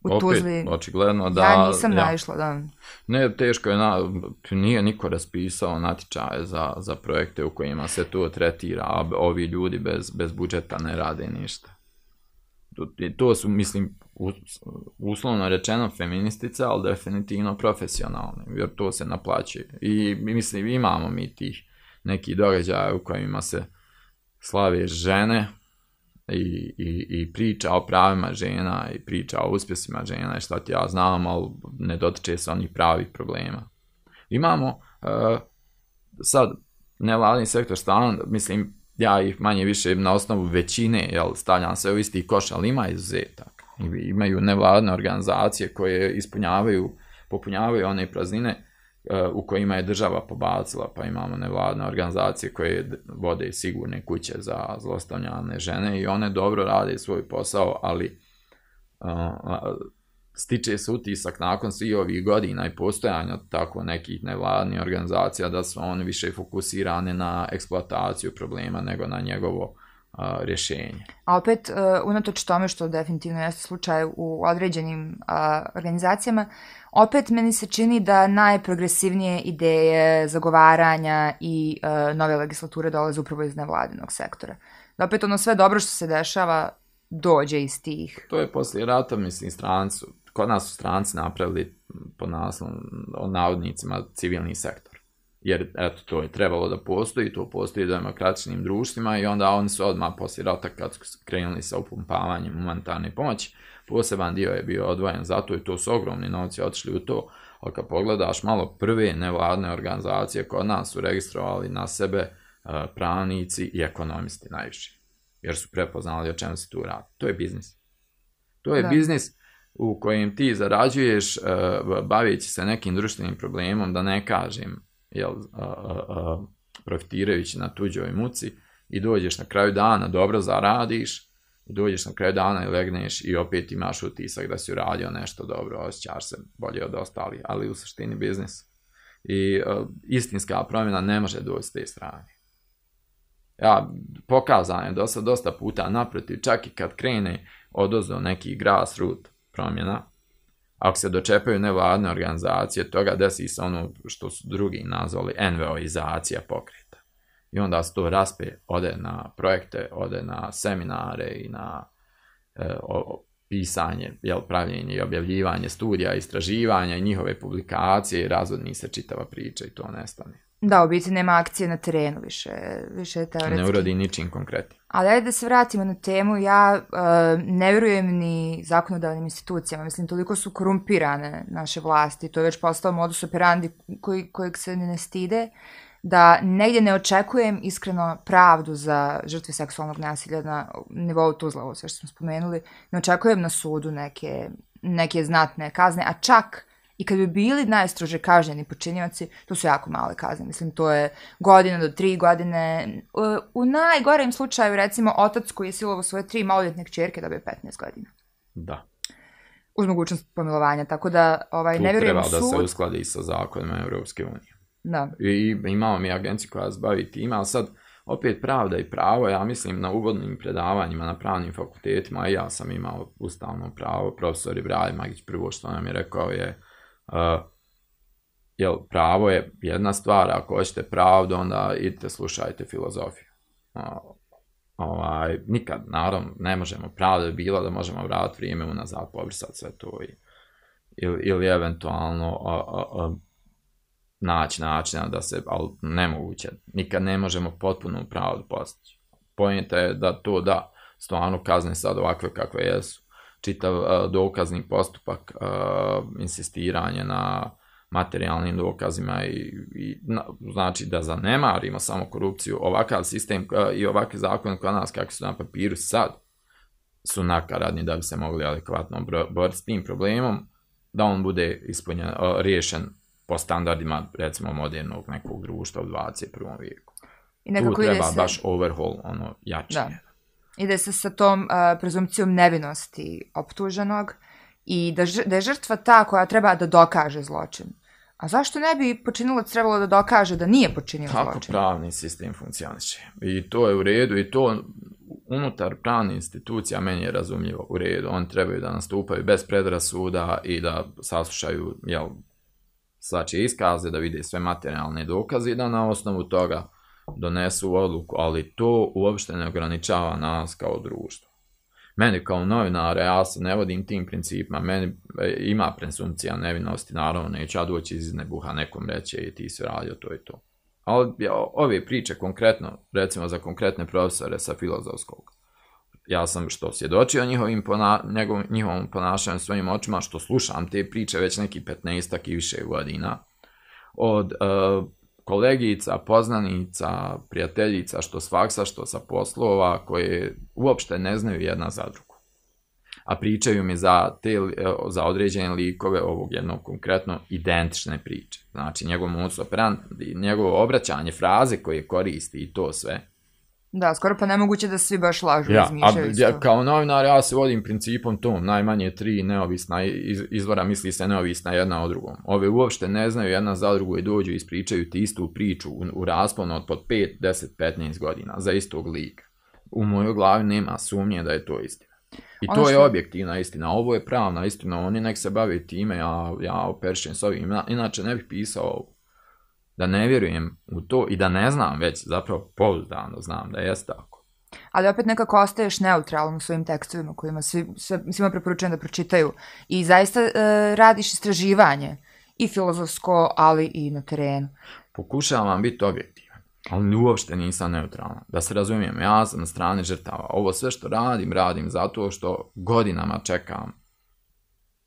u Opet, očigledno da... Ja nisam ja. naišla, da. Ne, teško je, na, nije niko raspisao natječaje za, za projekte u kojima se to tretira, a ovi ljudi bez, bez budžeta ne rade ništa. To, to su, mislim, uslovno rečeno feministice, ali definitivno profesionalne, jer to se naplaćuje. I mislim, imamo mi tih nekih događaja u kojima se slave žene i, i, i priča o pravima žena i priča o uspjesima žena i šta ti ja znam, ali ne dotiče se onih pravih problema. Imamo e, sad nevladni sektor stalno, mislim, ja ih manje više na osnovu većine jel, stavljam sve u isti koš, ali ima izuzetak. Imaju nevladne organizacije koje ispunjavaju, popunjavaju one praznine E, u kojima je država pobacila, pa imamo nevladne organizacije koje vode sigurne kuće za zlostavljane žene i one dobro rade svoj posao, ali e, stiče se utisak nakon svih ovih godina i postojanja tako nekih nevladnih organizacija da su one više fokusirane na eksploataciju problema nego na njegovo e, rješenje. A opet, unatoč tome što definitivno jeste slučaj u određenim organizacijama, opet meni se čini da najprogresivnije ideje zagovaranja i e, nove legislature dolaze upravo iz nevladinog sektora. Da opet ono sve dobro što se dešava dođe iz tih. To je poslije rata, mislim, strancu. Kod nas su stranci napravili po nas, o navodnicima civilni sektor. Jer, eto, to je trebalo da postoji, to postoji u demokratičnim društvima i onda oni su odmah poslije rata kad su krenuli sa upumpavanjem humanitarne pomoći, Poseban dio je bio odvojen zato i to su ogromni novci otišli u to. Ali kad pogledaš malo prve nevladne organizacije kod nas su registrovali na sebe e, pravnici i ekonomisti najviše. Jer su prepoznali o čemu se tu radi. To je biznis. To je biznis u kojem ti zarađuješ e, baveći se nekim društvenim problemom, da ne kažem, e, profitirajući na tuđoj muci i dođeš na kraju dana, dobro zaradiš, dođeš na kraju dana i legneš i opet imaš utisak da si uradio nešto dobro, osjećaš se bolje od ostali, ali u suštini biznis. I e, istinska promjena ne može doći s te strane. Ja, pokazan je dosta, dosta puta naprotiv, čak i kad krene odozdo neki grassroot promjena, ako se dočepaju nevladne organizacije, toga desi se ono što su drugi nazvali NVO-izacija i onda se to raspe, ode na projekte, ode na seminare i na e, pisanje, jel, pravljenje i objavljivanje studija, istraživanja i njihove publikacije i razvodni se čitava priča i to nestane. Da, u biti nema akcije na terenu više, više teoretski. Ne urodi ničim konkretnim. Ali ajde da se vratimo na temu, ja e, ne vjerujem ni zakonodavnim institucijama, mislim toliko su korumpirane naše vlasti, to je već postao modus operandi koji, kojeg se ne stide da negdje ne očekujem iskreno pravdu za žrtve seksualnog nasilja na nivou Tuzla, ovo sve što smo spomenuli. Ne očekujem na sudu neke, neke znatne kazne, a čak i kad bi bili najstrože kažnjeni počinjivaci, to su jako male kazne. Mislim, to je godina do tri godine. U najgorem slučaju, recimo, otac koji je silovo svoje tri maloljetne čerke dobio 15 godina. Da. Uz mogućnost pomilovanja, tako da ovaj, ne vjerujem treba da se uskladi sa zakonima Europske unije. Da. I imamo mi agenciju koja se bavi tim, ali sad opet pravda i pravo, ja mislim na uvodnim predavanjima na pravnim fakultetima, i ja sam imao ustavno pravo, profesor Ibrahim Magić prvo što nam je rekao je, uh, jel, pravo je jedna stvar, ako hoćete pravdu, onda idite slušajte filozofiju. ovaj, nikad, naravno, ne možemo, pravda je bila da možemo vratiti vrijeme unazad, pobrisati sve to i, ili, eventualno naći načina da se, ali nemoguće, nikad ne možemo potpuno pravdu postići. Pojenta je da to da, stvarno kazne sad ovakve kakve jesu. Čitav e, dokazni postupak, e, insistiranje na materijalnim dokazima i, znači da zanemarimo samo korupciju, ovakav sistem e, i ovakvi zakoni kod nas kakvi su na papiru sad su nakaradni da bi se mogli adekvatno boriti s tim problemom, da on bude ispunjen, riješen po standardima recimo modernog nekog društva u 21. vijeku. I nekako tu treba se... baš overhaul, ono, jačanje. Ide se sa tom uh, nevinosti optuženog i da, da je žrtva ta koja treba da dokaže zločin. A zašto ne bi počinilac trebalo da dokaže da nije počinio zločin? Tako pravni sistem funkcioniše. I to je u redu i to unutar pravnih institucija meni je razumljivo u redu. Oni trebaju da nastupaju bez predrasuda i da saslušaju jel, sači iskaze, da vide sve materijalne dokaze i da na osnovu toga donesu odluku, ali to uopšte ne ograničava nas kao društvo. Meni kao novinare, ja se ne vodim tim principima, meni e, ima presumpcija nevinosti, naravno neću ja doći iz nebuha nekom reći i e, ti si radio to i to. Ali ove priče konkretno, recimo za konkretne profesore sa filozofskog, ja sam što svjedočio njihovim pona, njihovom ponašanju svojim očima, što slušam te priče već neki 15 i više godina, od e, kolegica, poznanica, prijateljica, što s faksa, što sa poslova, koje uopšte ne znaju jedna za drugu. A pričaju mi za, te, e, za određene likove ovog jednog konkretno identične priče. Znači njegov njegovo obraćanje, fraze koje koristi i to sve da, skoro pa nemoguće da svi baš lažu izmišljaju kao novinar ja se vodim principom tom, najmanje tri neovisna izvora misli se neovisna jedna o drugom. Ove uopšte ne znaju jedna za drugu i dođu i ispričaju ti istu priču u, rasponu od pod 5, 10, 15 godina za istog lika. U mojoj glavi nema sumnje da je to istina. I ono to je objektivna istina, ovo je pravna istina, oni nek se bave time, ja, ja operšem s ovim, inače ne bih pisao ovo da ne vjerujem u to i da ne znam već, zapravo pouzdano znam da jest tako. Ali opet nekako ostaješ neutralno u svojim tekstovima kojima svi, svima preporučujem da pročitaju. I zaista e, radiš istraživanje i filozofsko, ali i na terenu. Pokušavam biti objektivan, ali uopšte nisam neutralan. Da se razumijem, ja sam na strane žrtava. Ovo sve što radim, radim zato što godinama čekam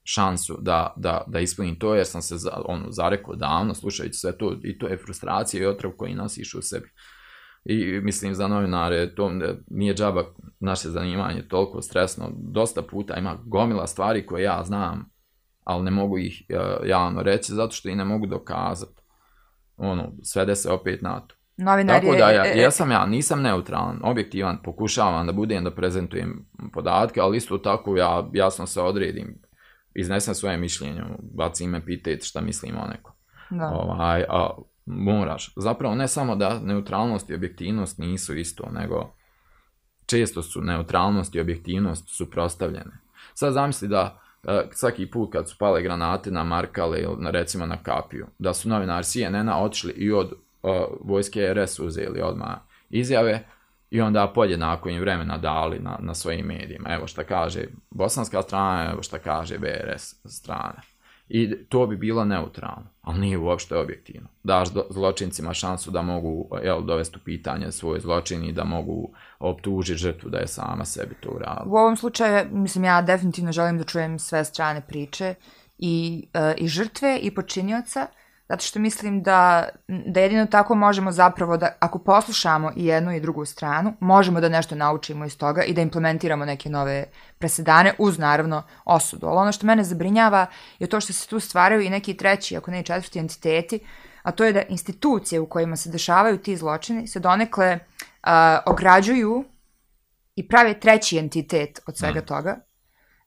šansu da, da, da ispunim to, jer sam se za, ono, zarekao davno, slušajući sve to, i to je frustracija i otrov koji išu u sebi. I mislim, za novinare, to nije džaba naše zanimanje toliko stresno. Dosta puta ima gomila stvari koje ja znam, ali ne mogu ih uh, javno reći, zato što i ne mogu dokazati. Ono, svede se opet na to. Tako da, ja, e, e, sam ja, nisam neutralan, objektivan, pokušavam da budem, da prezentujem podatke, ali isto tako ja jasno se odredim iznesem svoje mišljenje, bacim epitet šta mislim o nekom. Ovaj, a, moraš. Zapravo ne samo da neutralnost i objektivnost nisu isto, nego često su neutralnost i objektivnost suprostavljene. Sad zamisli da e, svaki put kad su pale granate na Markale ili na, recimo na Kapiju, da su novinari CNN-a otišli i od e, vojske RS uzeli odmah izjave, i onda podjednako im vremena dali na, na svojim medijima. Evo šta kaže bosanska strana, evo šta kaže BRS strana. I to bi bilo neutralno, ali nije uopšte objektivno. Daš zločincima šansu da mogu jel, dovesti u pitanje svoj zločin i da mogu optužiti žrtvu da je sama sebi to uradila. U ovom slučaju, mislim, ja definitivno želim da čujem sve strane priče i, e, i žrtve i počinioca, zato što mislim da, da jedino tako možemo zapravo da, ako poslušamo i jednu i drugu stranu, možemo da nešto naučimo iz toga i da implementiramo neke nove presedane uz naravno osudu. Ali ono što mene zabrinjava je to što se tu stvaraju i neki treći, ako ne i četvrti entiteti, a to je da institucije u kojima se dešavaju ti zločini se donekle ograđuju i prave treći entitet od svega toga.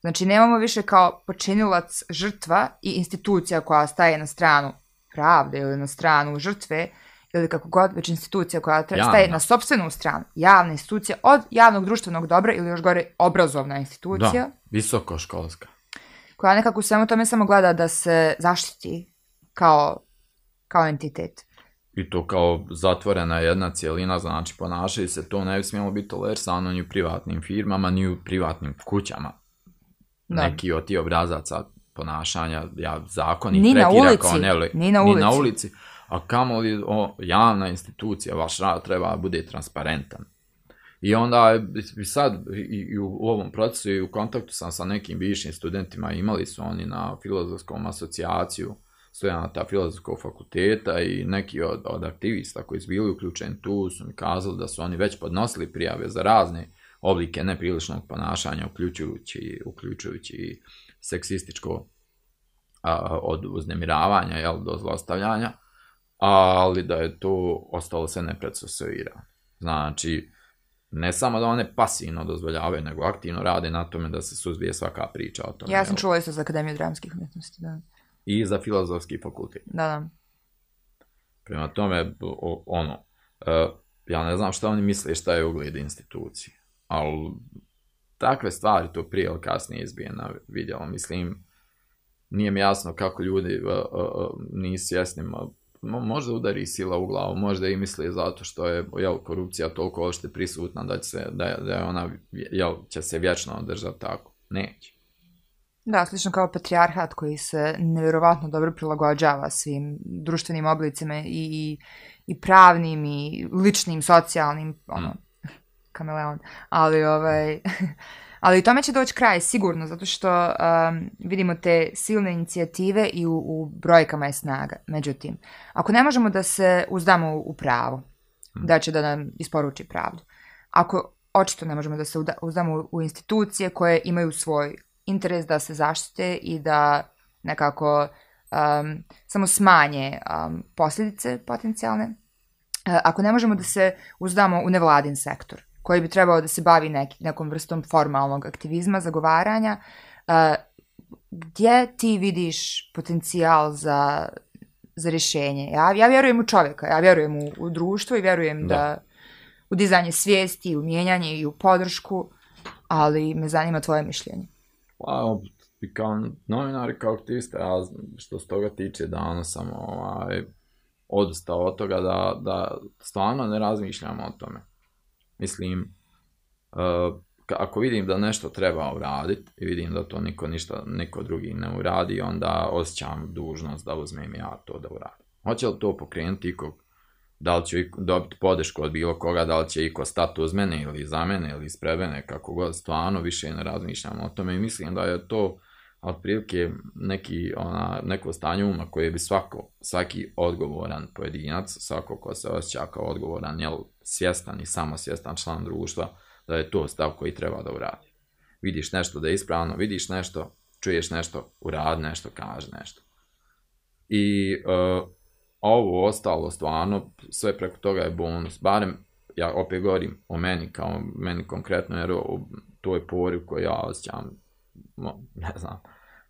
Znači, nemamo više kao počinilac žrtva i institucija koja staje na stranu pravde ili na stranu žrtve ili kako god, već institucija koja staje na sobstvenu stranu, javna institucija od javnog društvenog dobra ili još gore obrazovna institucija. Da, visokoškolska. Koja nekako u svemu tome samo gleda da se zaštiti kao, kao entitet. I to kao zatvorena jedna cijelina, znači ponašaju se, to ne bi biti tolersano ni u privatnim firmama, ni u privatnim kućama. Neki od tih obrazaca ponašanja, ja, zakon i ni na ulici, ni na ulici. na ulici. A kamo li o, javna institucija, vaš rad treba da bude transparentan. I onda i sad i u ovom procesu i u kontaktu sam sa nekim višim studentima, imali su oni na filozofskom asocijaciju studenta filozofskog fakulteta i neki od, od aktivista koji su bili uključeni tu su mi kazali da su oni već podnosili prijave za razne oblike nepriličnog ponašanja, uključujući, uključujući seksističko a, od uznemiravanja jel, do zlostavljanja, ali da je to ostalo se ne Znači, ne samo da one pasivno dozvoljavaju, nego aktivno rade na tome da se suzbije svaka priča o tome. Ja sam čuo isto za Akademiju dramskih umjetnosti, da. I za filozofski fakultet. Da, da. Prema tome, ono, e, ja ne znam šta oni misle šta je ugled institucije, ali takve stvari to prije ili kasnije izbijena vidjelo. Mislim, nije mi jasno kako ljudi uh, uh, svjesni, možda udari sila u glavu, možda i misli zato što je jel, korupcija toliko ošte prisutna da će da, ona jel, će se vječno održati tako. Neće. Da, slično kao patrijarhat koji se nevjerovatno dobro prilagođava svim društvenim oblicima i, i pravnim i ličnim, socijalnim, ono, mm kameleon, ali ovaj... *laughs* Ali tome će doći kraj, sigurno, zato što um, vidimo te silne inicijative i u, u brojkama je snaga. Međutim, ako ne možemo da se uzdamo u, pravo, mm. da će da nam isporuči pravdu. Ako očito ne možemo da se uzdamo u, institucije koje imaju svoj interes da se zaštite i da nekako um, samo smanje um, posljedice potencijalne, uh, ako ne možemo da se uzdamo u nevladin sektor, koji bi trebao da se bavi nekom vrstom formalnog aktivizma, zagovaranja, eh, gdje ti vidiš potencijal za, za rješenje? Ja, ja vjerujem u čovjeka, ja vjerujem u, u društvo i vjerujem da. da u dizanje svijesti, u mijenjanje i u podršku, ali me zanima tvoje mišljenje. Pa, kao novinar i kao aktivista, što se toga tiče, ono sam ovaj, odustao od toga da, da stvarno ne razmišljamo o tome. Mislim, e, ako vidim da nešto treba uraditi i vidim da to niko ništa, niko drugi ne uradi, onda osjećam dužnost da uzmem ja to da uradim. Hoće li to pokrenuti ikog? Da li ću dobiti podršku od bilo koga, da li će iko stati uz mene ili za mene ili ispred kako god, stvarno više ne razmišljam o tome i mislim da je to otprilike neki, ona, neko stanje uma koje bi svako, svaki odgovoran pojedinac, svako ko se osjeća kao odgovoran, jel, svjestan i samosvjestan član društva, da je to stav koji treba da uradi. Vidiš nešto da je ispravno, vidiš nešto, čuješ nešto, uradi nešto, kaže nešto. I e, ovo ostalo stvarno, sve preko toga je bonus, barem ja opet govorim o meni, kao meni konkretno, jer o, toj pori koju ja osjećam, ne znam,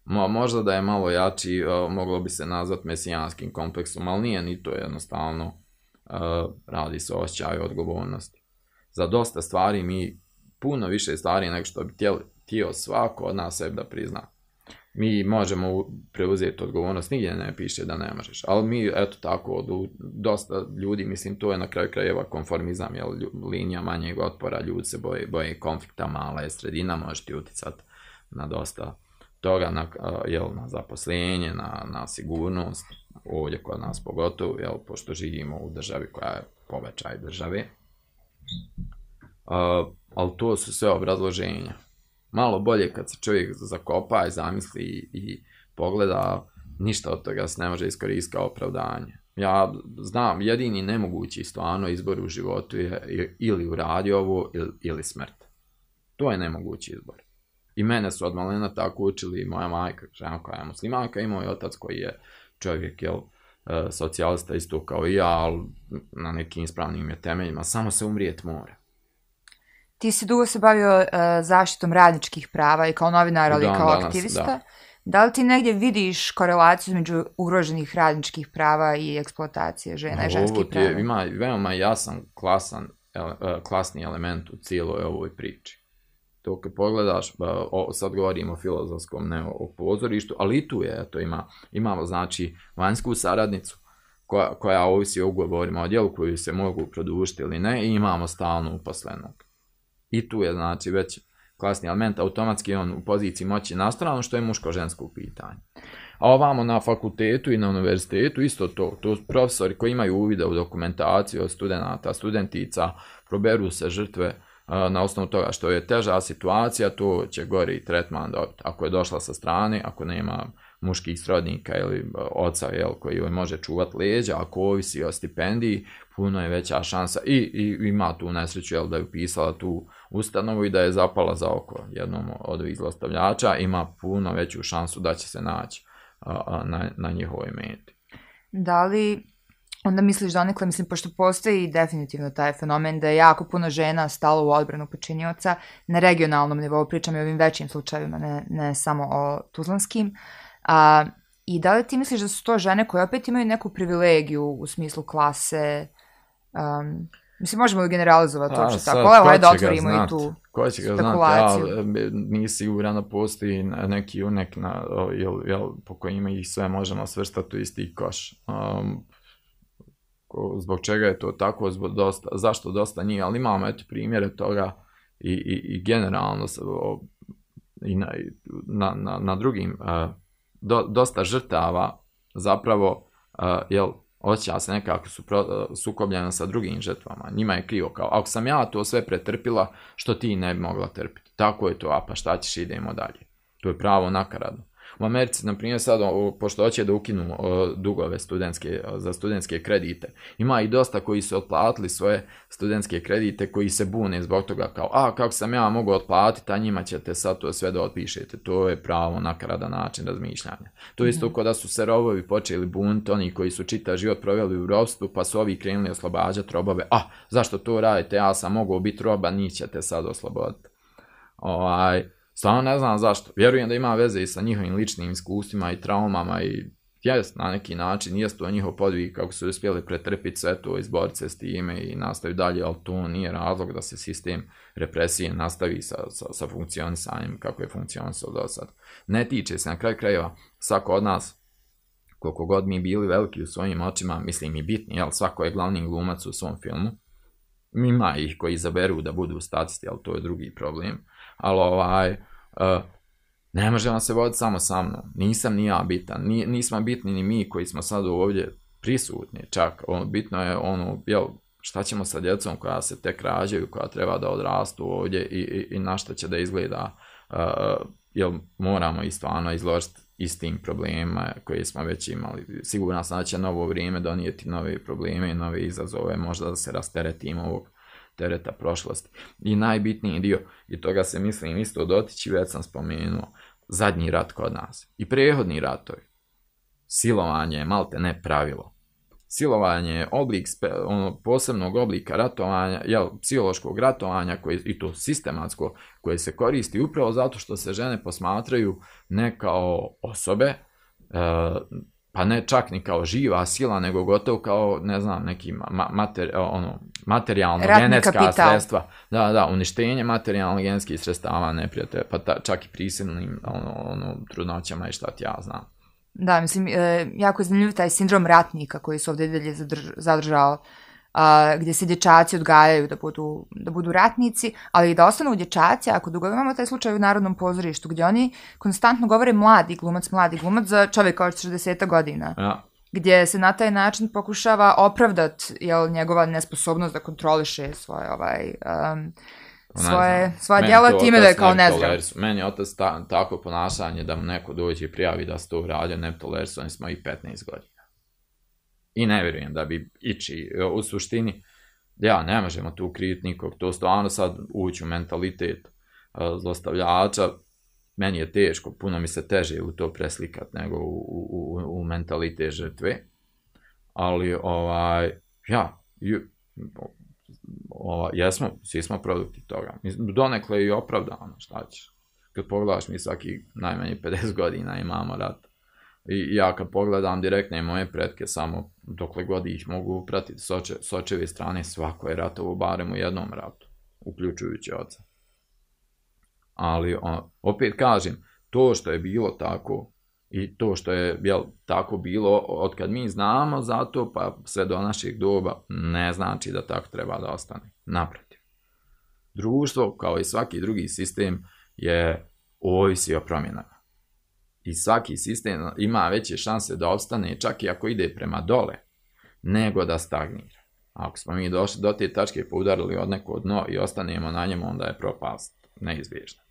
možda da je malo jači, e, moglo bi se nazvat mesijanskim kompleksom, ali nije ni to jednostavno. E, radi se o osjećaju odgovornosti. Za dosta stvari mi puno više stvari nego što bi htio svako od nas sebi da prizna. Mi možemo preuzeti odgovornost, nigdje ne piše da ne možeš, ali mi, eto tako, dosta ljudi, mislim, to je na kraju krajeva konformizam, jer linija manjeg otpora, ljudi se boje, boje konflikta, mala je sredina, možete uticati na dosta toga na, jel, na zaposlenje, na, na sigurnost, ovdje kod nas pogotovo, jel, pošto živimo u državi koja je povećaj države. Uh, ali to su sve obrazloženja. Malo bolje kad se čovjek zakopa i zamisli i, pogleda, ništa od toga se ne može iskoristiti kao opravdanje. Ja znam, jedini nemogući stvarno izbor u životu je ili u ovo ili, ili smrt. To je nemogući izbor. I mene su od malena tako učili, moja majka, žena koja je muslimanka, i moj otac koji je čovjek, jel, e, socijalista isto kao i ja, ali na nekim ispravnim je temeljima, samo se umrijet mora. Ti si dugo se bavio e, zaštitom radničkih prava i kao novinar, ali i kao aktivista. Da. li ti negdje vidiš korelaciju između ugroženih radničkih prava i eksploatacije žena i ženskih prava? Ima veoma jasan klasan, e, klasni element u cijeloj ovoj priči to pogledaš, e, sad govorimo o filozofskom, ne o pozorištu, ali i tu je, to ima, imamo znači vanjsku saradnicu koja, koja ovisi o ugovorima o djelu koju se mogu produžiti ili ne i imamo stalno uposlenog. I tu je znači već klasni element, automatski on u poziciji moći na ono što je muško-žensko pitanje. A ovamo na fakultetu i na univerzitetu isto to, to profesori koji imaju uvide u dokumentaciju od studenta, studentica, proberu se žrtve E, na osnovu toga što je teža situacija, tu će gori tretman dobiti. Ako je došla sa strane, ako nema muških srodnika ili e, oca jel, koji joj može čuvati leđa, ako ovisi o stipendiji, puno je veća šansa i, i ima tu nesreću jel, da je upisala tu ustanovu i da je zapala za oko jednom od ovih zlostavljača, ima puno veću šansu da će se naći na, na njihovoj meti. Da li onda misliš donekle, mislim, pošto postoji definitivno taj fenomen da je jako puno žena stalo u odbranu počinioca na regionalnom nivou, pričam i o ovim većim slučajevima, ne, ne samo o tuzlanskim. A, I da li ti misliš da su to žene koje opet imaju neku privilegiju u smislu klase? Um, mislim, možemo li generalizovati to pa, uopšte tako? Evo, ajde, otvorimo i tu Ko će ga znati? nisi siguran da postoji neki unek, na, jel, jel, po kojima ih sve možemo svrstati u isti koš. Um, zbog čega je to tako, dosta, zašto dosta nije, ali imamo eto primjere toga i, i, i generalno i na, na, na drugim e, dosta žrtava zapravo e, jel, osjeća se nekako su e, sukobljena sa drugim žrtvama. Njima je krivo kao, ako sam ja to sve pretrpila, što ti ne bi mogla trpiti. Tako je to, a pa šta ćeš, idemo dalje. To je pravo nakaradno. U Americi, na primjer, sad, pošto hoće da ukinu dugove studentske, za studentske kredite, ima i dosta koji su otplatili svoje studentske kredite koji se bune zbog toga kao, a kako sam ja mogu otplatiti, a njima ćete sad to sve da otpišete. To je pravo nakrada način razmišljanja. To isto mhm. kada su se robovi počeli buniti, oni koji su čita život proveli u robstvu, pa su ovi krenuli oslobađati robove. A, zašto to radite? Ja sam mogu biti roba, nićete sad osloboditi. Ovaj, Stvarno ne znam zašto. Vjerujem da ima veze i sa njihovim ličnim iskustvima i traumama i jest na neki način, jest to njihov podvig kako su uspjeli pretrpiti sve to, izboriti se s time i nastavi dalje, ali to nije razlog da se sistem represije nastavi sa, sa, sa funkcionisanjem kako je funkcionisao do sad. Ne tiče se na kraju krajeva svako od nas koliko god mi bili veliki u svojim očima, mislim i bitni, jel svako je glavni glumac u svom filmu, ima ih koji izaberu da budu statisti, ali to je drugi problem ali ovaj, eh, ne može vam se voditi samo sa mnom, nisam ni ja bitan, ni, nismo bitni ni mi koji smo sad ovdje prisutni čak, ono, bitno je ono, jel, šta ćemo sa djecom koja se tek rađaju, koja treba da odrastu ovdje i, i, na šta će da izgleda, uh, jel moramo i stvarno izložiti istim problemima koje smo već imali. Sigurno sam da će novo vrijeme donijeti nove probleme i nove izazove, možda da se rasteretimo ovog tereta prošlosti. I najbitniji dio, i toga se mislim isto dotići, već sam spomenuo, zadnji rat kod nas. I prehodni ratovi. Silovanje je malte ne pravilo. Silovanje je oblik, ono, posebnog oblika ratovanja, jel, psihološkog ratovanja, koje i to sistematsko, koje se koristi upravo zato što se žene posmatraju ne kao osobe, e, pa ne čak ni kao živa sila, nego gotovo kao, ne znam, neki ma mater, e, ono, materijalno genetska sredstva. Da, da, uništenje materijalno genetskih sredstava neprijatelja, pa ta, čak i prisilnim ono, ono, trudnoćama i šta ti ja znam. Da, mislim, e, jako je zanimljiv taj sindrom ratnika koji su ovdje dalje zadrž, a, gdje se dječaci odgajaju da budu, da budu ratnici, ali i da ostanu dječaci, ako dugo imamo taj slučaj u Narodnom pozorištu, gdje oni konstantno govore mladi glumac, mladi glumac za čovjeka od 60 godina. Ja. Gdje se na taj način pokušava opravdat jel, njegova nesposobnost da kontroliše svoje ovaj... svoje, svoja djela time da je kao znam Meni je otac ta, tako ponašanje da mu neko dođe i prijavi da se to uradio, ne tolerisujem smo i 15 godina. I ne vjerujem da bi ići e, u suštini. Ja, ne možemo tu kriti nikog. To stvarno sad ući u mentalitet e, zlostavljača. Meni je teško, puno mi se teže u to preslikat nego u, u, mentalitet žrtve. Ali, ovaj, ja, ovaj, jesmo, svi smo produkti toga. Donekle i opravdano, šta ćeš. Kad pogledaš, mi svaki najmanje 50 godina imamo rat. I ja kad pogledam direktne moje pretke samo dokle god ih mogu upratiti s, strane svako je ratovo barem u jednom ratu, uključujući oca. Ali opet kažem, to što je bilo tako i to što je jel, tako bilo od kad mi znamo zato pa sve do naših doba ne znači da tako treba da ostane. Naprotiv. Društvo kao i svaki drugi sistem je ovisi o promjenama i svaki sistem ima veće šanse da ostane čak i ako ide prema dole, nego da stagnira. ako smo mi došli do te tačke i pa poudarili od neko dno i ostanemo na njemu, onda je propast neizbježna.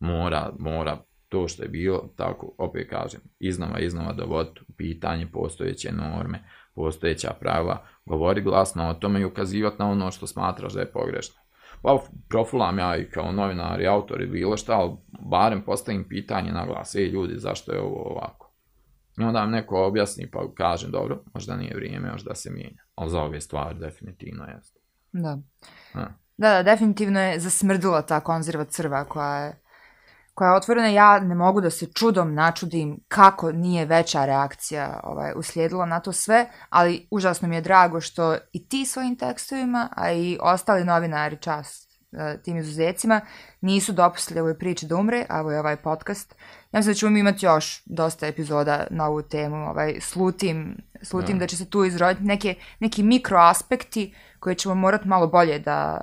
Mora, mora to što je bilo, tako opet kažem, iznova, iznova dovoditi u pitanje postojeće norme, postojeća prava, govori glasno o tome i ukazivati na ono što smatraš da je pogrešno. Pa profulam ja i kao novinar i autor i bilo šta, ali barem postavim pitanje na glas, ej ljudi, zašto je ovo ovako? I onda vam neko objasni pa kažem, dobro, možda nije vrijeme, još da se mijenja. Ali za ove stvari definitivno jeste. Da. Da, da, definitivno je zasmrdila ta konzerva crva koja je koja je otvorena, ja ne mogu da se čudom načudim kako nije veća reakcija ovaj, uslijedila na to sve, ali užasno mi je drago što i ti svojim tekstovima, a i ostali novinari čast e, tim izuzecima, nisu dopustili ovoj priči da umre, a ovo je ovaj podcast. Ja mislim da ćemo imati još dosta epizoda na ovu temu, ovaj, slutim, slutim da će se tu izroditi neke, neki mikroaspekti koje ćemo morati malo bolje da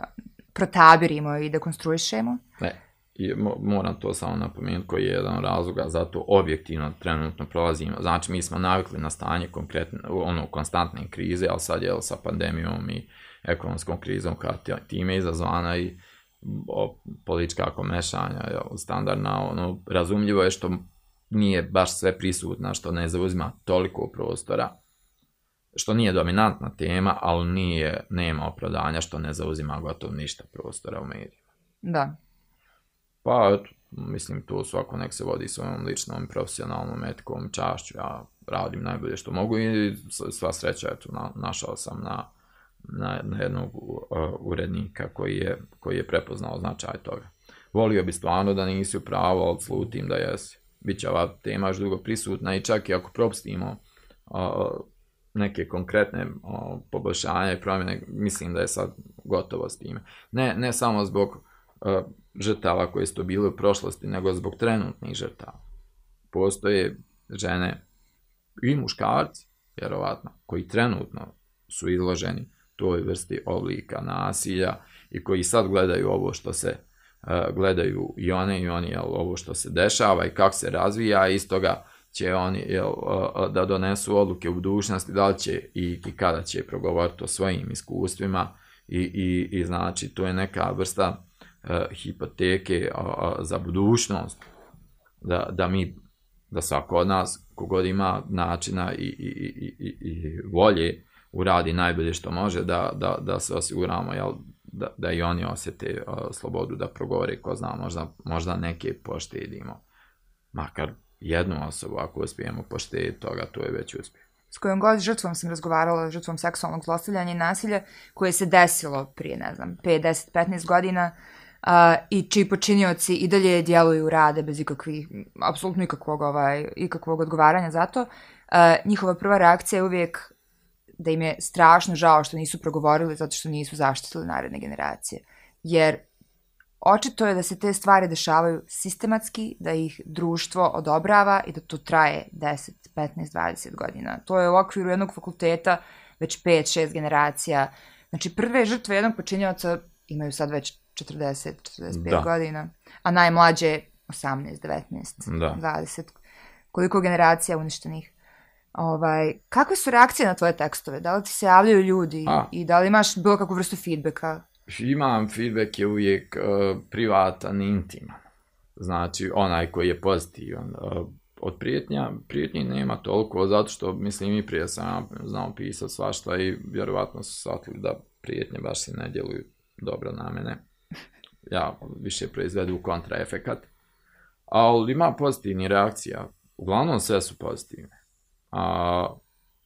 protabirimo i da konstruišemo. Ne je moram to samo napomenuti koji je jedan razloga zato objektivno trenutno prolazimo. Znači mi smo navikli na stanje konkretne, ono, konstantne krize, ali sad je sa pandemijom i ekonomskom krizom koja time izazvana i politička komešanja je standardna, ono, razumljivo je što nije baš sve prisutna, što ne zauzima toliko prostora, što nije dominantna tema, ali nije, nema opravdanja što ne zauzima gotovo ništa prostora u medijima. Da, pa, mislim tu svako nek se vodi svojom ličnom profesionalnom etikom, čašću, ja radim najbolje što mogu i sva sreća, eto, na, našao sam na, na, jednog e, urednika koji je, koji je prepoznao značaj toga. Volio bi stvarno da nisi u pravo ali slutim da jesi. Biće ova tema još dugo prisutna i čak i ako propustimo neke konkretne o, poboljšanja i promjene, mislim da je sad gotovo s time. Ne, ne samo zbog e, žrtava koje su to bile u prošlosti, nego zbog trenutnih žrtava. Postoje žene i muškarci, vjerovatno, koji trenutno su izloženi toj vrsti oblika nasilja i koji sad gledaju ovo što se e, gledaju i one i oni ovo što se dešava i kako se razvija iz toga će oni e, e, da donesu odluke u budućnosti da li će i, kada će progovoriti o svojim iskustvima i, i znači to je neka vrsta E, hipoteke za budućnost, da, da mi, da svako od nas, kogod ima načina i, i, i, i volje, uradi najbolje što može, da, da, da se osiguramo, jel, da, da i oni osjete e, slobodu da progovore, ko zna, možda, možda neke poštedimo. Makar jednu osobu, ako uspijemo poštediti toga, to je već uspjeh. S kojom god žrtvom sam razgovarala, žrtvom seksualnog zlostavljanja i nasilja, koje se desilo prije, ne znam, 5, 10, 15 godina, i čiji počinioci i dalje djeluju rade bez ikakvih, apsolutno ikakvog, ovaj, ikakvog odgovaranja za to, njihova prva reakcija je uvijek da im je strašno žao što nisu progovorili zato što nisu zaštitili naredne generacije. Jer očito je da se te stvari dešavaju sistematski, da ih društvo odobrava i da to traje 10, 15, 20 godina. To je u okviru jednog fakulteta već 5, 6 generacija. Znači prve žrtve jednog počinioca imaju sad već 40-45 godina, a najmlađe 18, 19, 20. Koliko generacija uništenih. Ovaj, kakve su reakcije na tvoje tekstove? Da li ti se javljaju ljudi i da li imaš bilo kakvu vrstu feedbacka? Imam, feedback je uvijek e, privatan intiman. Znači, onaj koji je pozitivan. E, od prijetnja, prijetnji nema toliko, zato što, mislim, i prije sam znao pisao svašta i vjerovatno su shvatili da prijetnje baš se ne djeluju dobro na mene ja, više proizvedu kontraefekat. Ali ima pozitivni reakcija. Uglavnom sve su pozitivne. A,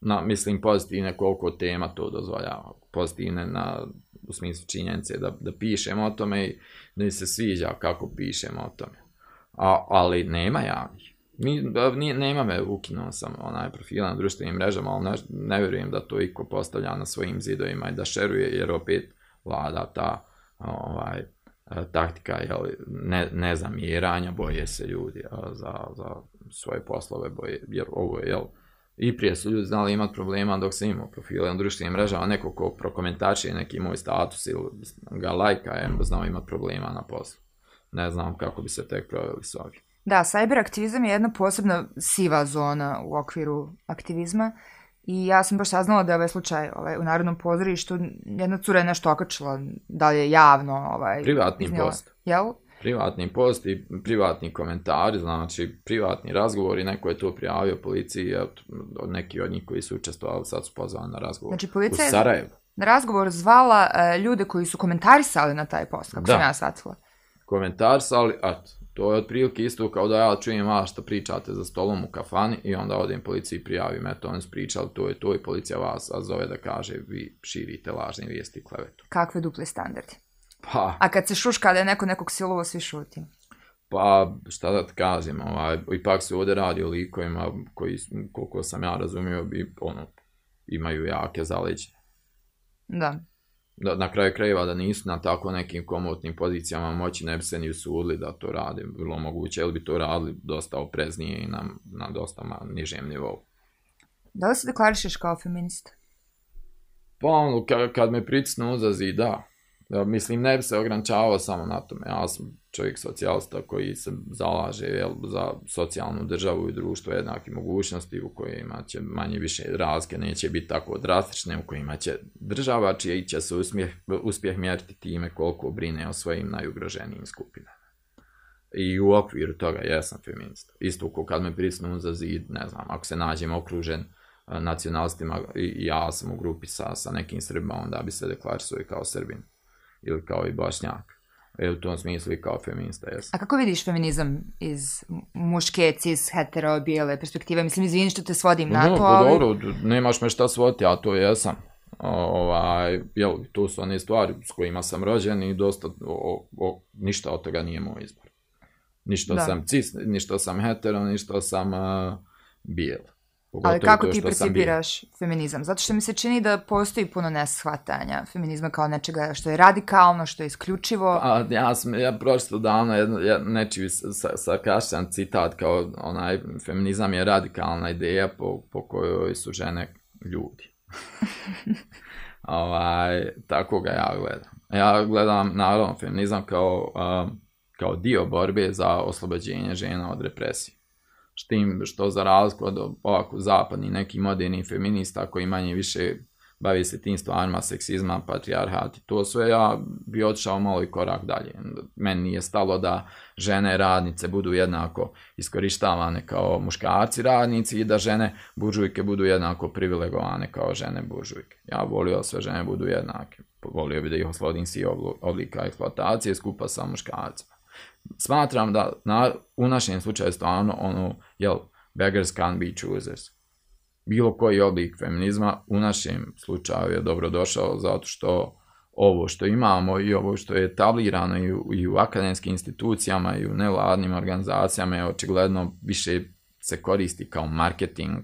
na, mislim pozitivne koliko tema to dozvoljava. Pozitivne na, u smislu činjenice da, da pišemo o tome i da mi se sviđa kako pišemo o tome. A, ali nema javnih. Mi, nije, nema me, ukinuo sam onaj profil na društvenim mrežama, ali ne, vjerujem da to iko postavlja na svojim zidovima i da šeruje, jer opet vlada ta ovaj, E, taktika, jel, ne, ne zamjeranja, boje se ljudi za, za svoje poslove, boje, jer ovo je, jel, i prije su ljudi znali imati problema dok se imao profile na društvenim mrežama, neko ko prokomentači neki moj status ili ga lajka je znao imati problema na poslu. Ne znam kako bi se tek proveli s ovim. Da, cyberaktivizam je jedna posebna siva zona u okviru aktivizma i ja sam baš saznala da je ovaj slučaj ovaj, u Narodnom pozorištu, jedna cura je nešto okačila, da li je javno ovaj, Privatni iznijela. post. Jel? Privatni post i privatni komentari, znači privatni razgovori, neko je to prijavio policiji, od neki od njih koji su učestvovali sad su pozvani na razgovor. Znači policija u na razgovor zvala e, ljude koji su komentarisali na taj post, kako da. sam ja shvatila. Komentarisali, to je otprilike isto kao da ja čujem vas što pričate za stolom u kafani i onda odem policiji i prijavim, eto oni su pričali, to je to i policija vas a zove da kaže vi širite lažne vijesti i klevetu. Kakve duple standardi? Pa... A kad se šuška da je neko nekog silovo, svi šuti. Pa, šta da ti kažem, ovaj, ipak se ovdje radi o likovima koji, koliko sam ja razumio, bi, ono, imaju jake zaleđe. Da na kraju krajeva da nisu na tako nekim komotnim pozicijama moći ne bi se ni usudili da to radi. bilo moguće, ili bi to radili dosta opreznije i na, na dosta nižem nivou. Da li se deklarišeš kao feminist? Pa ono, kad, me pritisnu uzazi, da. Mislim, ne bi se ograničavao samo na tome. Ja sam čovjek socijalista koji se zalaže jel, za socijalnu državu i društvo jednake mogućnosti u kojima će manje više razlike neće biti tako drastične, u kojima će država čiji će se uspjeh, uspjeh mjeriti time koliko brine o svojim najugroženijim skupinama. I u okviru toga jesam feminist. Isto ko kad me prisnu za zid, ne znam, ako se nađem okružen e, nacionalistima i ja sam u grupi sa, sa nekim Srbima, onda bi se deklarisuo i kao Srbin ili kao i bošnjak. E, u tom smislu i kao feminista, jes. A kako vidiš feminizam iz muške, cis, hetero, bijele perspektive? Mislim, izvini što te svodim na to, pa ali... dobro, nemaš me šta svoti, a to jesam. Ovaj, jel, to su one stvari s kojima sam rođen i dosta, ništa od toga nije moj izbor. Ništa sam cis, ništa sam hetero, ništa sam uh, Pogotovo Ali kako ti percipiraš feminizam? Zato što mi se čini da postoji puno neshvatanja feminizma kao nečega što je radikalno, što je isključivo. A, pa, ja sam ja prošlo davno jedno, jedno, nečiji citat kao onaj feminizam je radikalna ideja po, po kojoj su žene ljudi. *laughs* ovaj, tako ga ja gledam. Ja gledam naravno feminizam kao, kao dio borbe za oslobađenje žena od represije s tim što za razliku od ovako zapadni neki moderni feminista koji manje više bavi se tim stvarima seksizma, patrijarhat to sve, ja bi otišao malo i korak dalje. Meni nije stalo da žene radnice budu jednako iskorištavane kao muškarci radnici i da žene buržujke budu jednako privilegovane kao žene buržujke. Ja volio da sve žene budu jednake. Volio bi da ih oslobodim svi oblika eksploatacije skupa sa muškarcima smatram da na, u našem slučaju stvarno ono, jel, beggars can be choosers. Bilo koji oblik feminizma u našem slučaju je dobrodošao zato što ovo što imamo i ovo što je tablirano i u, i akademskim institucijama i u nevladnim organizacijama je očigledno više se koristi kao marketing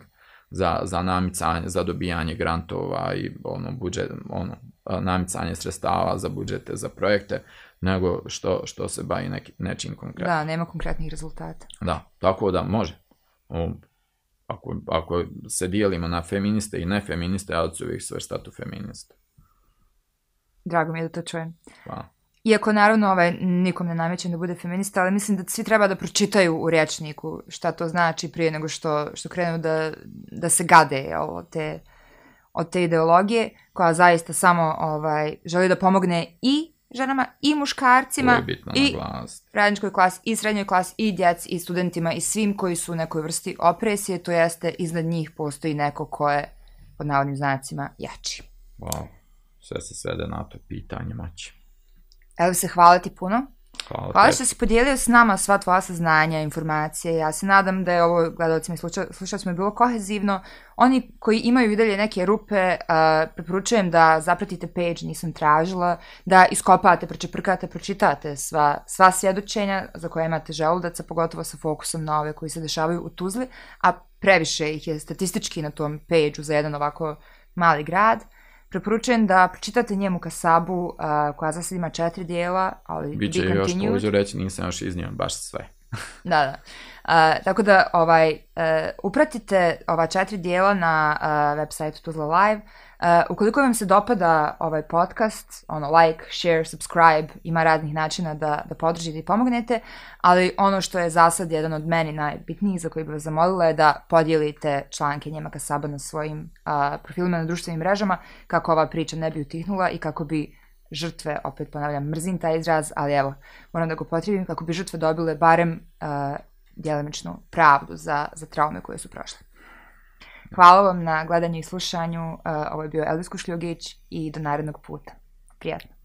za, za namicanje, za dobijanje grantova i ono, budžet, ono, namicanje sredstava za budžete, za projekte nego što, što se bavi neki, nečim konkretnim. Da, nema konkretnih rezultata. Da, tako da može. ako, ako se dijelimo na feministe i nefeministe, ja ću uvijek svrstati u Drago mi je da to čujem. Hvala. Iako naravno ovaj, nikom ne namećem da bude feminista, ali mislim da svi treba da pročitaju u rječniku šta to znači prije nego što, što krenu da, da se gade od, te, od te ideologije koja zaista samo ovaj, želi da pomogne i ženama i muškarcima i radničkoj klasi i srednjoj klasi i djeci i studentima i svim koji su u nekoj vrsti opresije, to jeste iznad njih postoji neko ko je pod navodnim znacima jači. Wow, sve se svede na to pitanje maći. Evo se hvala ti puno. Hvala, Hvala što si podijelio s nama sva tvoja saznanja, informacije. Ja se nadam da je ovo gledalcima i smo bilo kohezivno. Oni koji imaju i dalje neke rupe, uh, preporučujem da zapratite page Nisam tražila, da iskopate, prečeprkate, pročitate sva, sva svjedočenja za koje imate želudaca, pogotovo sa fokusom na ove koji se dešavaju u Tuzli, a previše ih je statistički na tom page za jedan ovako mali grad. Preporučujem da pročitate njemu Kasabu, uh, koja za sad ima četiri dijela, ali Biće još pođu reći, nisam još iznio baš sve. *laughs* da, da. Uh, tako da, ovaj, uh, upratite ova četiri dijela na uh, sajtu Tuzla Live, Eh, ukoliko vam se dopada ovaj podcast, ono like, share, subscribe, ima radnih načina da, da podržite i pomognete, ali ono što je za sad jedan od meni najbitnijih za koji bih vas zamolila je da podijelite članke Njemaka Saba na svojim profilima na društvenim mrežama kako ova priča ne bi utihnula i kako bi žrtve, opet ponavljam, mrzim taj izraz, ali evo, moram da ga potrebim kako bi žrtve dobile barem uh, pravdu za, za traume koje su prošle. Hvala vam na gledanju i slušanju. Eh, ovo je bio Elvis Kušljogić i do narednog puta. Prijatno.